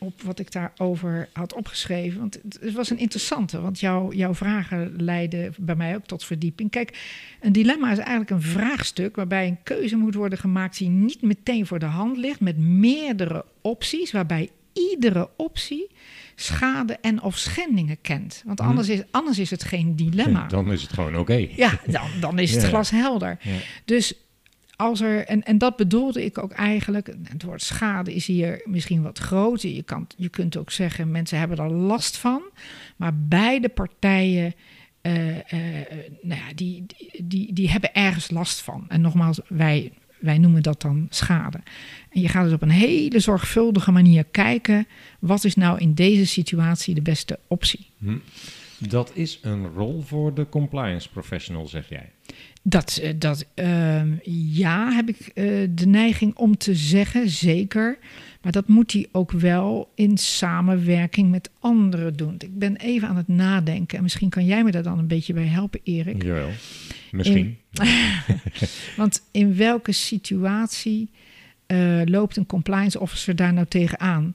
op wat ik daarover had opgeschreven. Want het, was een interessante, want jouw jouw vragen leiden bij mij ook tot verdieping. Kijk, een dilemma is eigenlijk een vraagstuk waarbij een keuze moet worden gemaakt die niet meteen voor de hand ligt, met meerdere opties, waarbij iedere optie schade en of schendingen kent. Want anders is, anders is het geen dilemma. Dan is het gewoon oké. Ja, dan, dan is het glashelder. Ja. Dus als er, en, en dat bedoelde ik ook eigenlijk, het woord schade is hier misschien wat groter. Je, kan, je kunt ook zeggen, mensen hebben er last van. Maar beide partijen, eh, eh, nou ja, die, die, die, hebben ergens last van. En nogmaals, wij, wij noemen dat dan schade. En je gaat dus op een hele zorgvuldige manier kijken, wat is nou in deze situatie de beste optie? Hm. Dat is een rol voor de compliance professional, zeg jij. Dat, eh, dat ehm, ja, heb ik eh, de neiging om te zeggen, zeker. Maar dat moet hij ook wel in samenwerking met anderen doen. Ik ben even aan het nadenken. En misschien kan jij me daar dan een beetje bij helpen, Erik. Jawel. Misschien. Want in welke situatie eh, loopt een compliance officer daar nou tegenaan?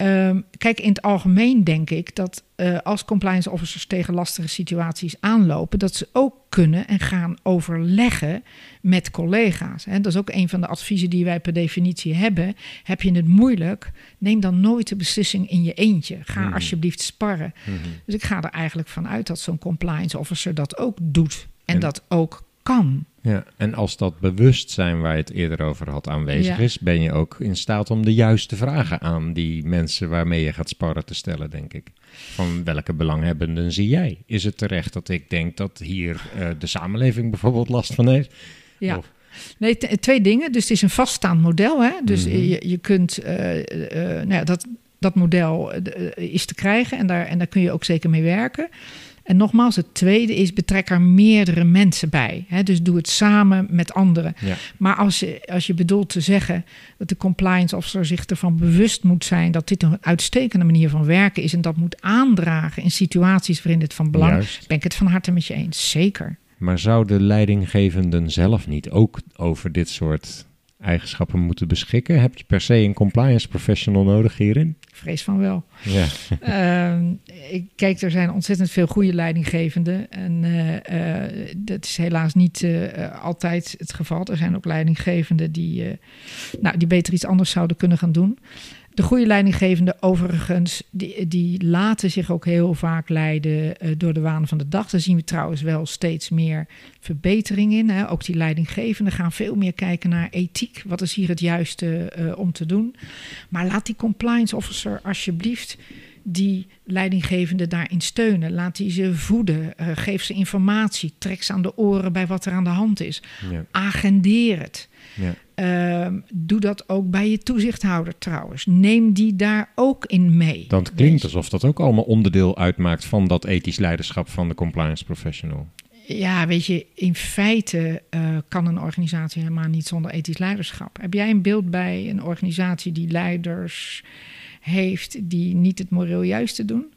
Ehm, kijk, in het algemeen denk ik dat eh, als compliance officers tegen lastige situaties aanlopen, dat ze ook kunnen en gaan overleggen met collega's. Hè. Dat is ook een van de adviezen die wij per definitie hebben. Heb je het moeilijk, neem dan nooit de beslissing in je eentje. Ga Mhm. alsjeblieft sparren. Mhm. Dus ik ga er eigenlijk van uit dat zo'n compliance officer dat ook doet en, En- dat ook kan. Ja, en als dat bewustzijn waar je het eerder over had aanwezig Ja. is, ben je ook in staat om de juiste vragen aan die mensen waarmee je gaat sparren te stellen, denk ik. Van welke belanghebbenden zie jij? Is het terecht dat ik denk dat hier eh, de samenleving bijvoorbeeld last van heeft? Ja. Of- Nee, twee dingen. Dus het is een vaststaand model. Hè? Dus Mhm. je, je kunt eh, eh, nou ja, dat, dat model is te krijgen en daar, en daar kun je ook zeker mee werken. En nogmaals, het tweede is betrek er meerdere mensen bij. Hè? Dus doe het samen met anderen. Ja. Maar als je, als je bedoelt te zeggen dat de compliance officer zich ervan bewust moet zijn dat dit een uitstekende manier van werken is en dat moet aandragen in situaties waarin het van belang is, ben ik het van harte met je eens. Zeker. Maar zouden leidinggevenden zelf niet ook over dit soort eigenschappen moeten beschikken? Heb je per se een compliance professional nodig hierin? Vrees van wel. Ja. Ehm, ik, kijk, er zijn ontzettend veel goede leidinggevenden. En eh, eh, dat is helaas niet eh, altijd het geval. Er zijn ook leidinggevenden die, nou, die beter iets anders zouden kunnen gaan doen. De goede leidinggevenden, overigens, die, die laten zich ook heel vaak leiden eh, door de waan van de dag. Daar zien we trouwens wel steeds meer verbetering in. Hè. Ook die leidinggevenden gaan veel meer kijken naar ethiek. Wat is hier het juiste eh, om te doen? Maar laat die compliance officer alsjeblieft die leidinggevende daarin steunen. Laat die ze voeden. Eh, geef ze informatie. Trek ze aan de oren bij wat er aan de hand is. Ja. Agendeer het. Ja. Ehm, doe dat ook bij je toezichthouder trouwens. Neem die daar ook in mee. Dan klinkt alsof dat ook allemaal onderdeel uitmaakt van dat ethisch leiderschap van de compliance professional. Ja, weet je, in feite eh, kan een organisatie helemaal niet zonder ethisch leiderschap. Heb jij een beeld bij een organisatie die leiders heeft die niet het moreel juiste doen?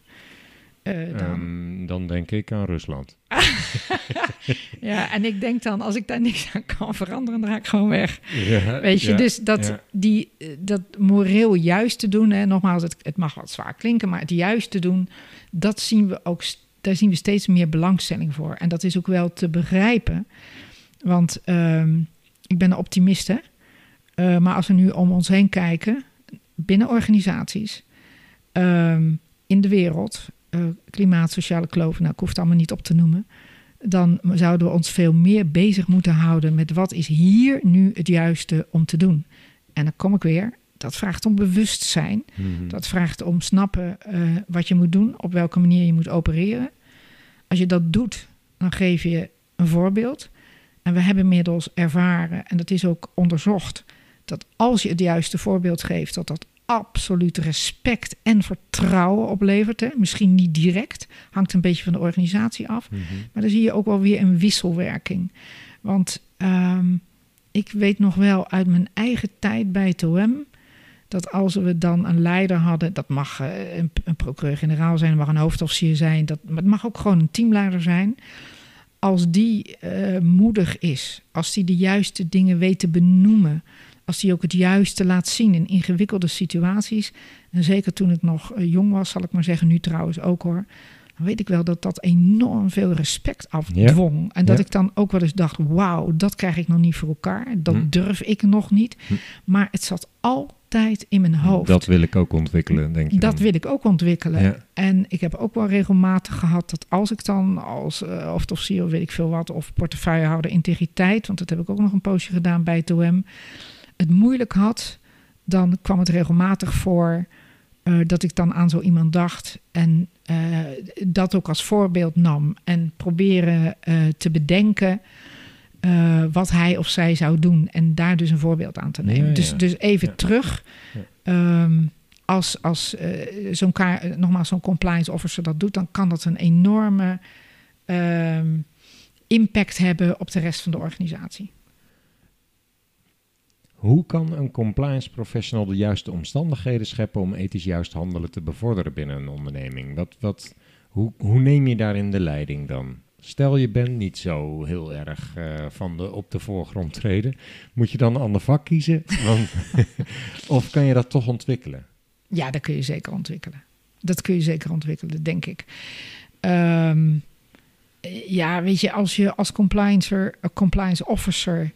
Eh, dan, Ehm, dan denk ik aan Rusland. ja, en ik denk dan, als ik daar niks aan kan veranderen, dan ga ik gewoon weg. Ja, Weet je, ja, dus dat, ja. die, eh, dat moreel juist te doen, hè, nogmaals, het, het mag wat zwaar klinken, maar het juist te doen, dat zien we ook, daar zien we steeds meer belangstelling voor. En dat is ook wel te begrijpen, want ehm, ik ben een optimist, hè. Eh, maar als we nu om ons heen kijken, binnen organisaties, ehm, in de wereld, eh, klimaat, sociale kloof, nou, ik hoef het allemaal niet op te noemen dan zouden we ons veel meer bezig moeten houden met wat is hier nu het juiste om te doen. En dan kom ik weer, dat vraagt om bewustzijn. Mhm. Dat vraagt om snappen eh, wat je moet doen, op welke manier je moet opereren. Als je dat doet, dan geef je een voorbeeld. En we hebben inmiddels ervaren, en dat is ook onderzocht, dat als je het juiste voorbeeld geeft, dat dat absoluut respect en vertrouwen oplevert. Hè. Misschien niet direct, hangt een beetje van de organisatie af. Mhm. Maar dan zie je ook wel weer een wisselwerking. Want ehm, ik weet nog wel uit mijn eigen tijd bij het OM... dat als we dan een leider hadden... dat mag eh, een, een procureur-generaal zijn, mag een hoofdofficier zijn... Dat, maar het mag ook gewoon een teamleider zijn... als die eh, moedig is, als die de juiste dingen weet te benoemen... als die ook het juiste laat zien in ingewikkelde situaties... en zeker toen ik nog eh, jong was, zal ik maar zeggen, nu trouwens ook hoor... dan weet ik wel dat dat enorm veel respect afdwong. En dat ik dan ook wel eens dacht, wauw, dat krijg ik nog niet voor elkaar. Dat Hm. durf ik nog niet. Hm. Maar het zat altijd in mijn hoofd. Dat wil ik ook ontwikkelen, denk je Dat dan? wil ik ook ontwikkelen. En ik heb ook wel regelmatig gehad dat als ik dan als uh, of weet ik veel wat, of portefeuillehouder integriteit, want dat heb ik ook nog een poosje gedaan bij het OM, het moeilijk had, dan kwam het regelmatig voor uh, dat ik dan aan zo iemand dacht en uh, dat ook als voorbeeld nam en proberen uh, te bedenken. Wat hij of zij zou doen en daar dus een voorbeeld aan te nemen. Ja, ja. Dus, dus even Ja. terug. Um, als als zo'n kaar, nogmaals zo'n compliance officer dat doet, dan kan dat een enorme um, impact hebben op de rest van de organisatie. Hoe kan een compliance professional de juiste omstandigheden scheppen om ethisch juist handelen te bevorderen binnen een onderneming? Wat, wat, hoe, hoe neem je daarin de leiding dan? Stel je bent niet zo heel erg uh, van de op de voorgrond treden, moet je dan een ander vak kiezen? Of kan je dat toch ontwikkelen? Ja, dat kun je zeker ontwikkelen. Dat kun je zeker ontwikkelen, denk ik. Um, ja, weet je, als je als compliance, compliance officer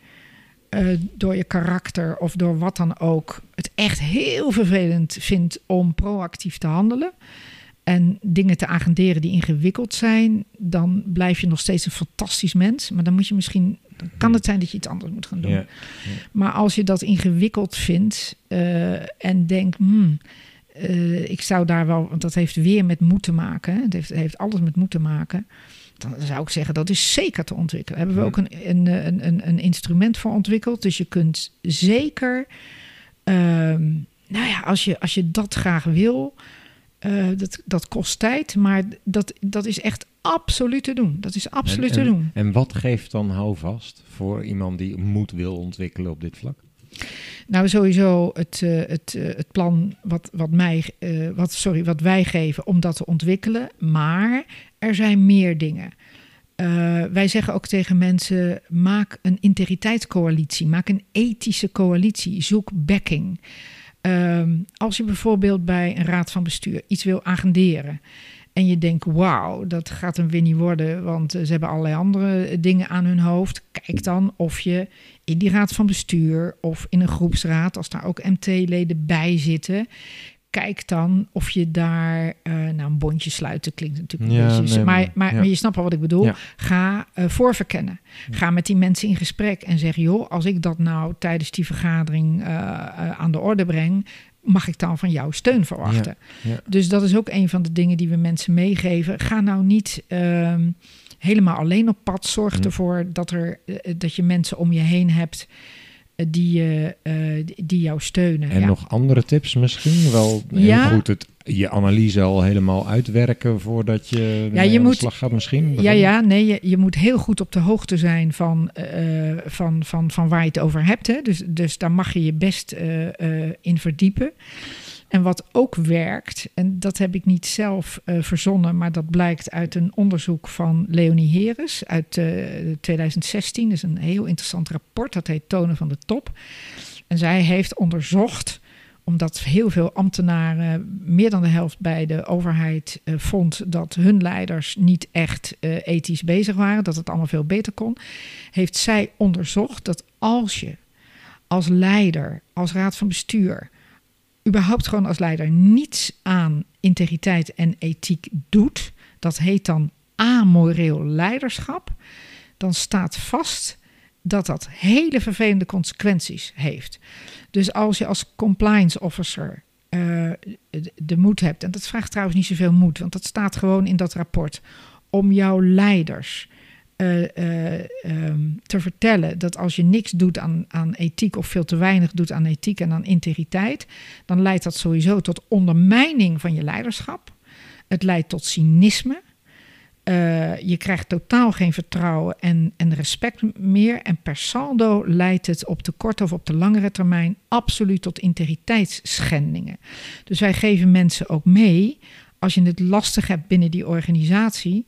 uh, door je karakter of door wat dan ook het echt heel vervelend vindt om proactief te handelen en dingen te agenderen die ingewikkeld zijn, dan blijf je nog steeds een fantastisch mens. Maar dan moet je misschien, dan kan het zijn dat je iets anders moet gaan doen. Ja, ja. Maar als je dat ingewikkeld vindt uh, en denkt, hmm, uh, ik zou daar wel, want dat heeft weer met moed te maken. Het heeft, het heeft alles met moed te maken. Dan zou ik zeggen, dat is zeker te ontwikkelen. Daar hebben we ook een, een, een, een instrument voor ontwikkeld. Dus je kunt zeker, um, nou ja, als je, als je dat graag wil, uh, dat, dat kost tijd. Maar dat, dat is echt absoluut te doen. Dat is absoluut en, te en, doen. En wat geeft dan houvast voor iemand die moed wil ontwikkelen op dit vlak? Nou, sowieso het, uh, het, uh, het plan wat, wat, mij, uh, wat, sorry, wat wij geven om dat te ontwikkelen. Maar er zijn meer dingen. Eh, wij zeggen ook tegen mensen: maak een integriteitscoalitie, maak een ethische coalitie, zoek backing. Ehm, als je bijvoorbeeld bij een raad van bestuur iets wil agenderen en je denkt: wauw, dat gaat hem weer niet worden, want ze hebben allerlei andere dingen aan hun hoofd. Kijk dan of je in die raad van bestuur of in een groepsraad, als daar ook MT-leden bij zitten, kijk dan of je daar, uh, nou een bondje sluiten klinkt natuurlijk een Ja, beetje, nee, maar, maar- maar, ja. maar je snapt wel wat ik bedoel. Ja. Ga eh, voorverkennen. Ga met die mensen in gesprek en zeg, joh, als ik dat nou tijdens die vergadering eh, eh, aan de orde breng, mag ik dan van jou steun verwachten. ja. Dus dat is ook een van de dingen die we mensen meegeven. Ga nou niet ehm, helemaal alleen op pad. Zorg Hm. ervoor dat, er, eh, dat je mensen om je heen hebt die, je, eh, die- die jou steunen. En ja. nog andere tips misschien? Wel Ja. goed het, je analyse al helemaal uitwerken voordat je, Ja, je aan de moet- slag gaat misschien? Ja, ja, nee, je, je moet heel goed op de hoogte zijn van, eh, van, van, van waar je het over hebt. Hè. Dus, dus daar mag je je best eh, eh, in verdiepen. En wat ook werkt, en dat heb ik niet zelf eh, verzonnen, maar dat blijkt uit een onderzoek van Leonie Heres uit eh, 2016. Dat is een heel interessant rapport, dat heet Tonen van de Top. En zij heeft onderzocht omdat heel veel ambtenaren, meer dan de helft bij de overheid, eh, vond dat hun leiders niet echt eh, ethisch bezig waren, dat het allemaal veel beter kon, heeft zij onderzocht dat als je als leider, als raad van bestuur, überhaupt gewoon als leider niets aan integriteit en ethiek doet, dat heet dan amoreel leiderschap, dan staat vast dat dat hele vervelende consequenties heeft. Dus als je als compliance officer eh, de- de moed hebt, en dat vraagt trouwens niet zoveel moed, want dat staat gewoon in dat rapport, om jouw leiders eh, eh, ehm, te vertellen dat als je niks doet aan, aan ethiek of veel te weinig doet aan ethiek en aan integriteit, dan leidt dat sowieso tot ondermijning van je leiderschap. Het leidt tot cynisme. Eh, je krijgt totaal geen vertrouwen en, en respect meer. En per saldo leidt het op de korte of op de langere termijn absoluut tot integriteitsschendingen. Dus wij geven mensen ook mee, als je het lastig hebt binnen die organisatie,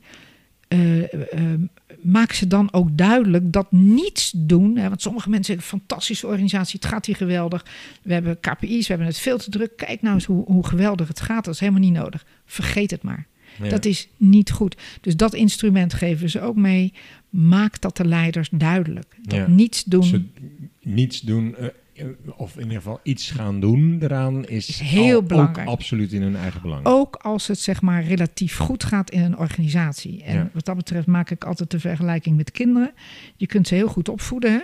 eh, eh, maak ze dan ook duidelijk dat niets doen. Hè, want sommige mensen zeggen: fantastische organisatie, het gaat hier geweldig. We hebben KPI's, we hebben het veel te druk. Kijk nou eens hoe, hoe geweldig het gaat. Dat is helemaal niet nodig. Vergeet het maar. Ja. Dat is niet goed. Dus dat instrument geven ze ook mee. Maak dat de leiders duidelijk. Dat Ja. niets doen niets doen, eh, of in ieder geval iets gaan doen eraan, is, Is heel al- ook belangrijk. absoluut in hun eigen belang. Ook als het zeg maar relatief goed gaat in een organisatie. En Ja. wat dat betreft maak ik altijd de vergelijking met kinderen. Je kunt ze heel goed opvoeden. Hè?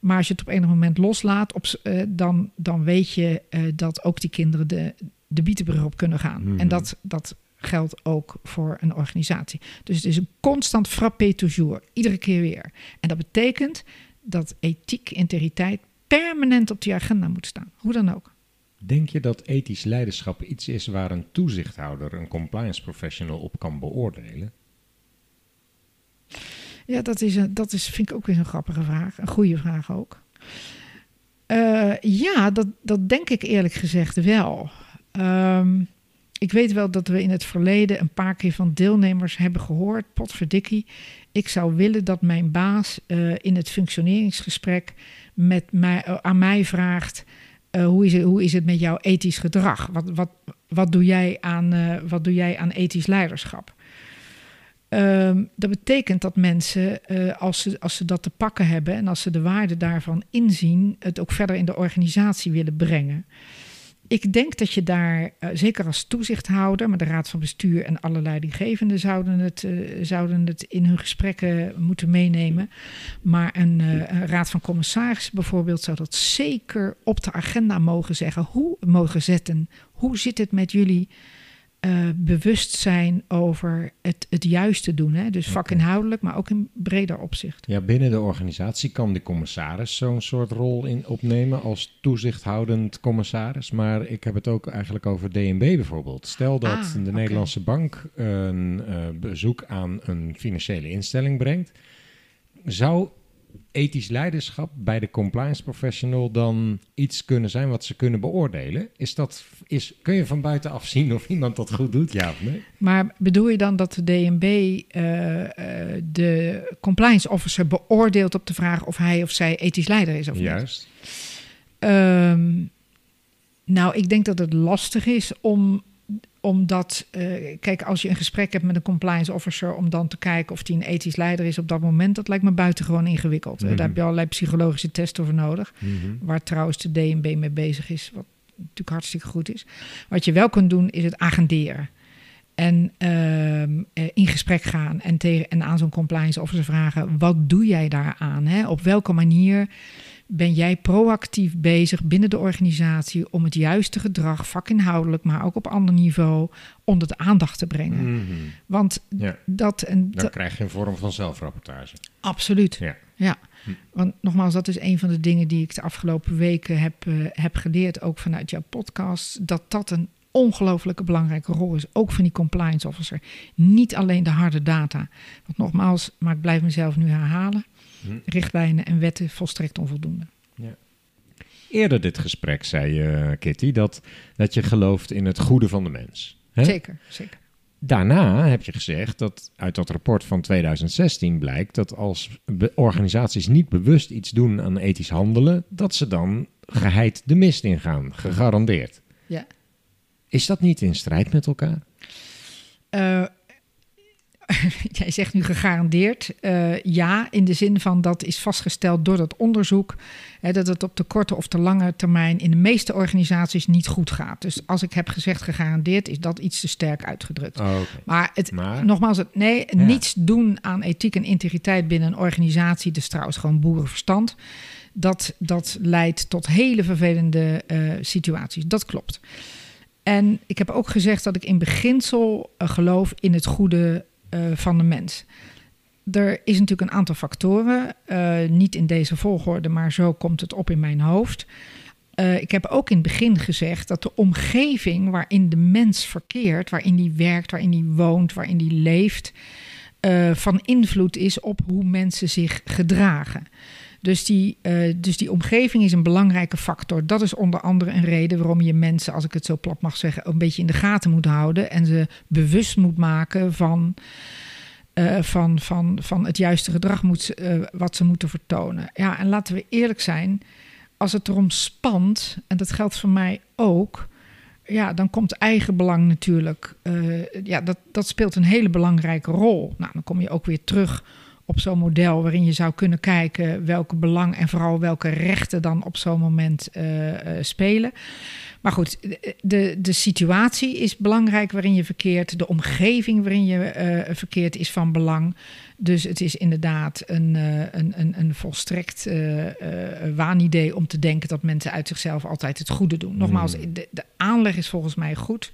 Maar als je het op enig moment loslaat, op, eh, dan, dan weet je eh, dat ook die kinderen de, de bietenbrug op kunnen gaan. Mhm. En dat, dat geldt ook voor een organisatie. Dus het is een constant frappé toujours, iedere keer weer. En dat betekent dat ethiek, integriteit permanent op die agenda moet staan. Hoe dan ook. Denk je dat ethisch leiderschap iets is waar een toezichthouder, een compliance professional, op kan beoordelen? Ja, dat, is een, dat is, vind ik ook weer een grappige vraag. Een goede vraag ook. Eh, ja, dat, dat denk ik eerlijk gezegd wel. Ehm, ik weet wel dat we in het verleden een paar keer van deelnemers hebben gehoord... potverdikkie, ik zou willen dat mijn baas eh, in het functioneringsgesprek... Met mij, eh, aan mij vraagt... eh, hoe, is het, hoe is het met jouw ethisch gedrag? Wat, wat, wat, doe, jij aan, eh, wat doe jij aan ethisch leiderschap? Ehm, dat betekent dat mensen, als, ze, als ze dat te pakken hebben en als ze de waarde daarvan inzien, het ook verder in de organisatie willen brengen. Ik denk dat je daar, eh, zeker als toezichthouder, maar de raad van bestuur en alle leidinggevenden zouden het, eh, zouden het in hun gesprekken moeten meenemen. Maar een, eh, een raad van commissarissen bijvoorbeeld zou dat zeker op de agenda mogen zeggen, hoe mogen zetten. Hoe zit het met jullie eh, bewustzijn over het, het juiste doen? Hè? Dus vakinhoudelijk, maar ook in breder opzicht. Ja, binnen de organisatie kan de commissaris zo'n soort rol in opnemen als toezichthoudend commissaris. Maar ik heb het ook eigenlijk over DNB bijvoorbeeld. Stel dat Ah, de. Nederlandse bank een eh, bezoek aan een financiële instelling brengt. Zou ethisch leiderschap bij de compliance professional dan iets kunnen zijn wat ze kunnen beoordelen? Is dat, is, kun je van buitenaf zien of iemand dat goed doet, ja of nee? Maar bedoel je dan dat de DNB eh, eh, de compliance officer beoordeelt op de vraag of hij of zij ethisch leider is of niet? Juist. Ehm, nou, ik denk dat het lastig is om omdat, eh, kijk, als je een gesprek hebt met een compliance officer om dan te kijken of die een ethisch leider is op dat moment, dat lijkt me buitengewoon ingewikkeld. Mhm. Daar heb je allerlei psychologische testen voor nodig, Mhm. waar trouwens de DNB mee bezig is, wat natuurlijk hartstikke goed is. Wat je wel kunt doen, is het agenderen. En ehm, eh, in gesprek gaan en, tegen, en aan zo'n compliance officer vragen: wat doe jij daaraan? Hè? Op welke manier ben jij proactief bezig binnen de organisatie om het juiste gedrag, vakinhoudelijk, maar ook op ander niveau, onder de aandacht te brengen? Mhm. Want Ja, dat en dan krijg je een vorm van zelfrapportage. absoluut. Ja. Ja, Hm. want nogmaals, dat is een van de dingen die ik de afgelopen weken heb, eh, heb geleerd, ook vanuit jouw podcast, dat dat een ongelooflijke belangrijke rol is, ook van die compliance officer. Niet alleen de harde data. Want nogmaals, maar ik blijf mezelf nu herhalen, Hm. richtlijnen en wetten volstrekt onvoldoende. Eerder dit gesprek zei je, Kitty, dat, dat je gelooft in het goede van de mens. Hè? Zeker, zeker. Daarna heb je gezegd dat uit dat rapport van 2016 blijkt dat als organisaties niet bewust iets doen aan ethisch handelen, dat ze dan geheid de mist ingaan, gegarandeerd. Ja. Is dat niet in strijd met elkaar? Eh, jij zegt nu gegarandeerd. Eh, ja, in de zin van dat is vastgesteld door dat onderzoek. Hè, dat het op de korte of de lange termijn in de meeste organisaties niet goed gaat. Dus als ik heb gezegd gegarandeerd, is dat iets te sterk uitgedrukt. Oh. Maar, het, Maar- nogmaals, het, nee, Ja. niets doen aan ethiek en integriteit binnen een organisatie, dus trouwens gewoon boerenverstand. Dat, dat leidt tot hele vervelende eh, situaties. Dat klopt. En ik heb ook gezegd dat ik in beginsel eh, geloof in het goede eh, van de mens. Er is natuurlijk een aantal factoren, eh, niet in deze volgorde, maar zo komt het op in mijn hoofd. Eh, ik heb ook in het begin gezegd dat de omgeving waarin de mens verkeert, waarin die werkt, waarin die woont, waarin die leeft, van invloed is op hoe mensen zich gedragen. Dus die, eh, dus die omgeving is een belangrijke factor. Dat is onder andere een reden waarom je mensen, als ik het zo plat mag zeggen, een beetje in de gaten moet houden en ze bewust moet maken van, eh, van, van, van het juiste gedrag moet, eh, wat ze moeten vertonen. Ja, en laten we eerlijk zijn, als het erom spant, en dat geldt voor mij ook, ja, dan komt eigenbelang natuurlijk, ja, dat, dat speelt een hele belangrijke rol. Nou, dan kom je ook weer terug op zo'n model waarin je zou kunnen kijken welke belang en vooral welke rechten dan op zo'n moment eh, eh, spelen. Maar goed, de, de situatie is belangrijk waarin je verkeert. De omgeving waarin je eh, verkeert is van belang. Dus het is inderdaad een, een, een, een volstrekt waanidee om te denken dat mensen uit zichzelf altijd het goede doen. Nogmaals, de, de aanleg is volgens mij goed.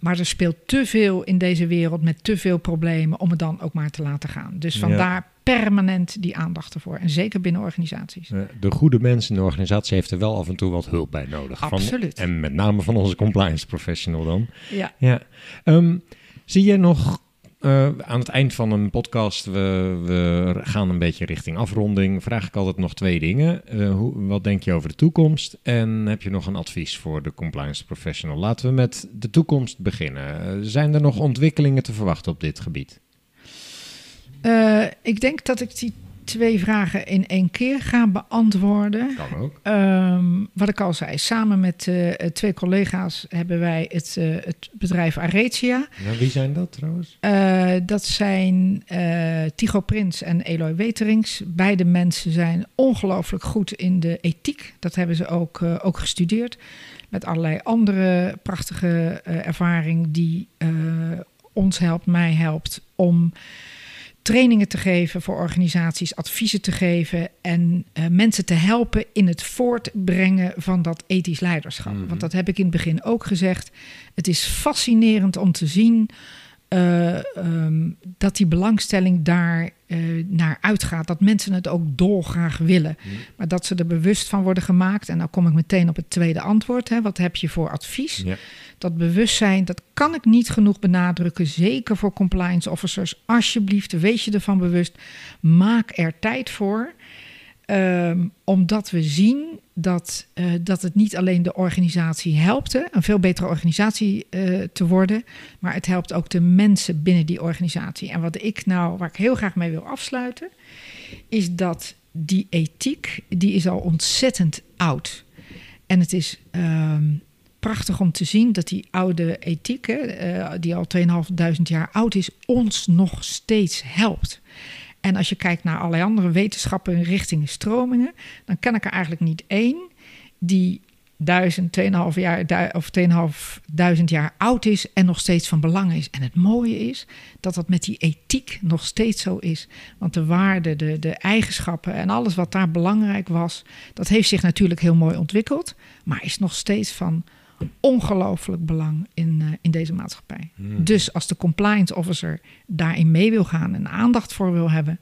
Maar er speelt te veel in deze wereld met te veel problemen om het dan ook maar te laten gaan. Dus Ja. vandaar permanent die aandacht ervoor. En zeker binnen organisaties. De goede mens in de organisatie heeft er wel af en toe wat hulp bij nodig. Van- Absoluut. en met name van onze compliance professional dan. Ja. Ja. Ehm, zie je nog eh, aan het eind van een podcast, we, we gaan een beetje richting afronding, vraag ik altijd nog twee dingen. Eh, hoe, wat denk je over de toekomst? En heb je nog een advies voor de compliance professional? Laten we met de toekomst beginnen. Eh, zijn er nog ontwikkelingen te verwachten op dit gebied? Ik denk dat ik die twee vragen in één keer ga beantwoorden. Kan ook. Ehm, wat ik al zei, samen met eh, twee collega's hebben wij het, eh, het bedrijf Aretia. Nou, wie zijn dat trouwens? Eh, dat zijn Tigo Prins en Eloy Weterings. Beide mensen zijn ongelooflijk goed in de ethiek. Dat hebben ze ook, ook gestudeerd. Met allerlei andere prachtige ervaring die ons helpt, mij helpt om trainingen te geven voor organisaties, adviezen te geven en eh, mensen te helpen in het voortbrengen van dat ethisch leiderschap. Mhm. Want dat heb ik in het begin ook gezegd. Het is fascinerend om te zien eh, ehm, dat die belangstelling daar eh, naar uitgaat. Dat mensen het ook dolgraag willen. Maar dat ze er bewust van worden gemaakt. En dan kom ik meteen op het tweede antwoord. Hè. Wat heb je voor advies? Dat bewustzijn, dat kan ik niet genoeg benadrukken. Zeker voor compliance officers. Alsjeblieft, wees je ervan bewust. Maak er tijd voor. Ehm, omdat we zien dat, eh, dat het niet alleen de organisatie helpt, een veel betere organisatie eh, te worden, maar het helpt ook de mensen binnen die organisatie. En wat ik nou, waar ik heel graag mee wil afsluiten, is dat die ethiek, die is al ontzettend oud. En het is ehm, prachtig om te zien dat die oude ethiek, hè, eh, die al 2500 jaar oud is, ons nog steeds helpt. En als je kijkt naar allerlei andere wetenschappen, richtingen, stromingen, dan ken ik er eigenlijk niet één die duizend, tweeënhalf jaar of 2500 jaar oud is en nog steeds van belang is. En het mooie is dat dat met die ethiek nog steeds zo is. Want de waarden, de, de eigenschappen en alles wat daar belangrijk was, dat heeft zich natuurlijk heel mooi ontwikkeld, maar is nog steeds van ongelooflijk belang in, eh, in deze maatschappij. Dus als de compliance officer daarin mee wil gaan en aandacht voor wil hebben,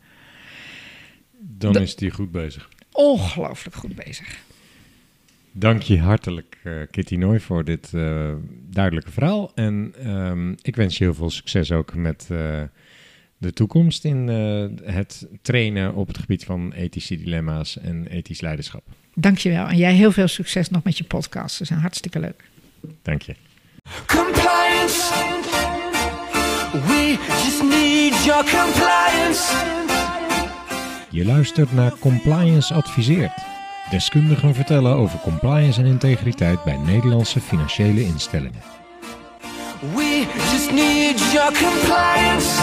Dan Da- is die goed bezig. ongelooflijk goed bezig. Dank je hartelijk, eh, Kitty Nooy, voor dit eh, duidelijke verhaal. En ehm, ik wens je heel veel succes ook met de toekomst in eh, het trainen op het gebied van ethische dilemma's en ethisch leiderschap. Dankjewel. En jij heel veel succes nog met je podcast. Ze zijn hartstikke leuk. Dank je. Compliance. We just need your compliance. Je luistert naar Compliance Adviseert. Deskundigen vertellen over compliance en integriteit bij Nederlandse financiële instellingen. We just need your compliance.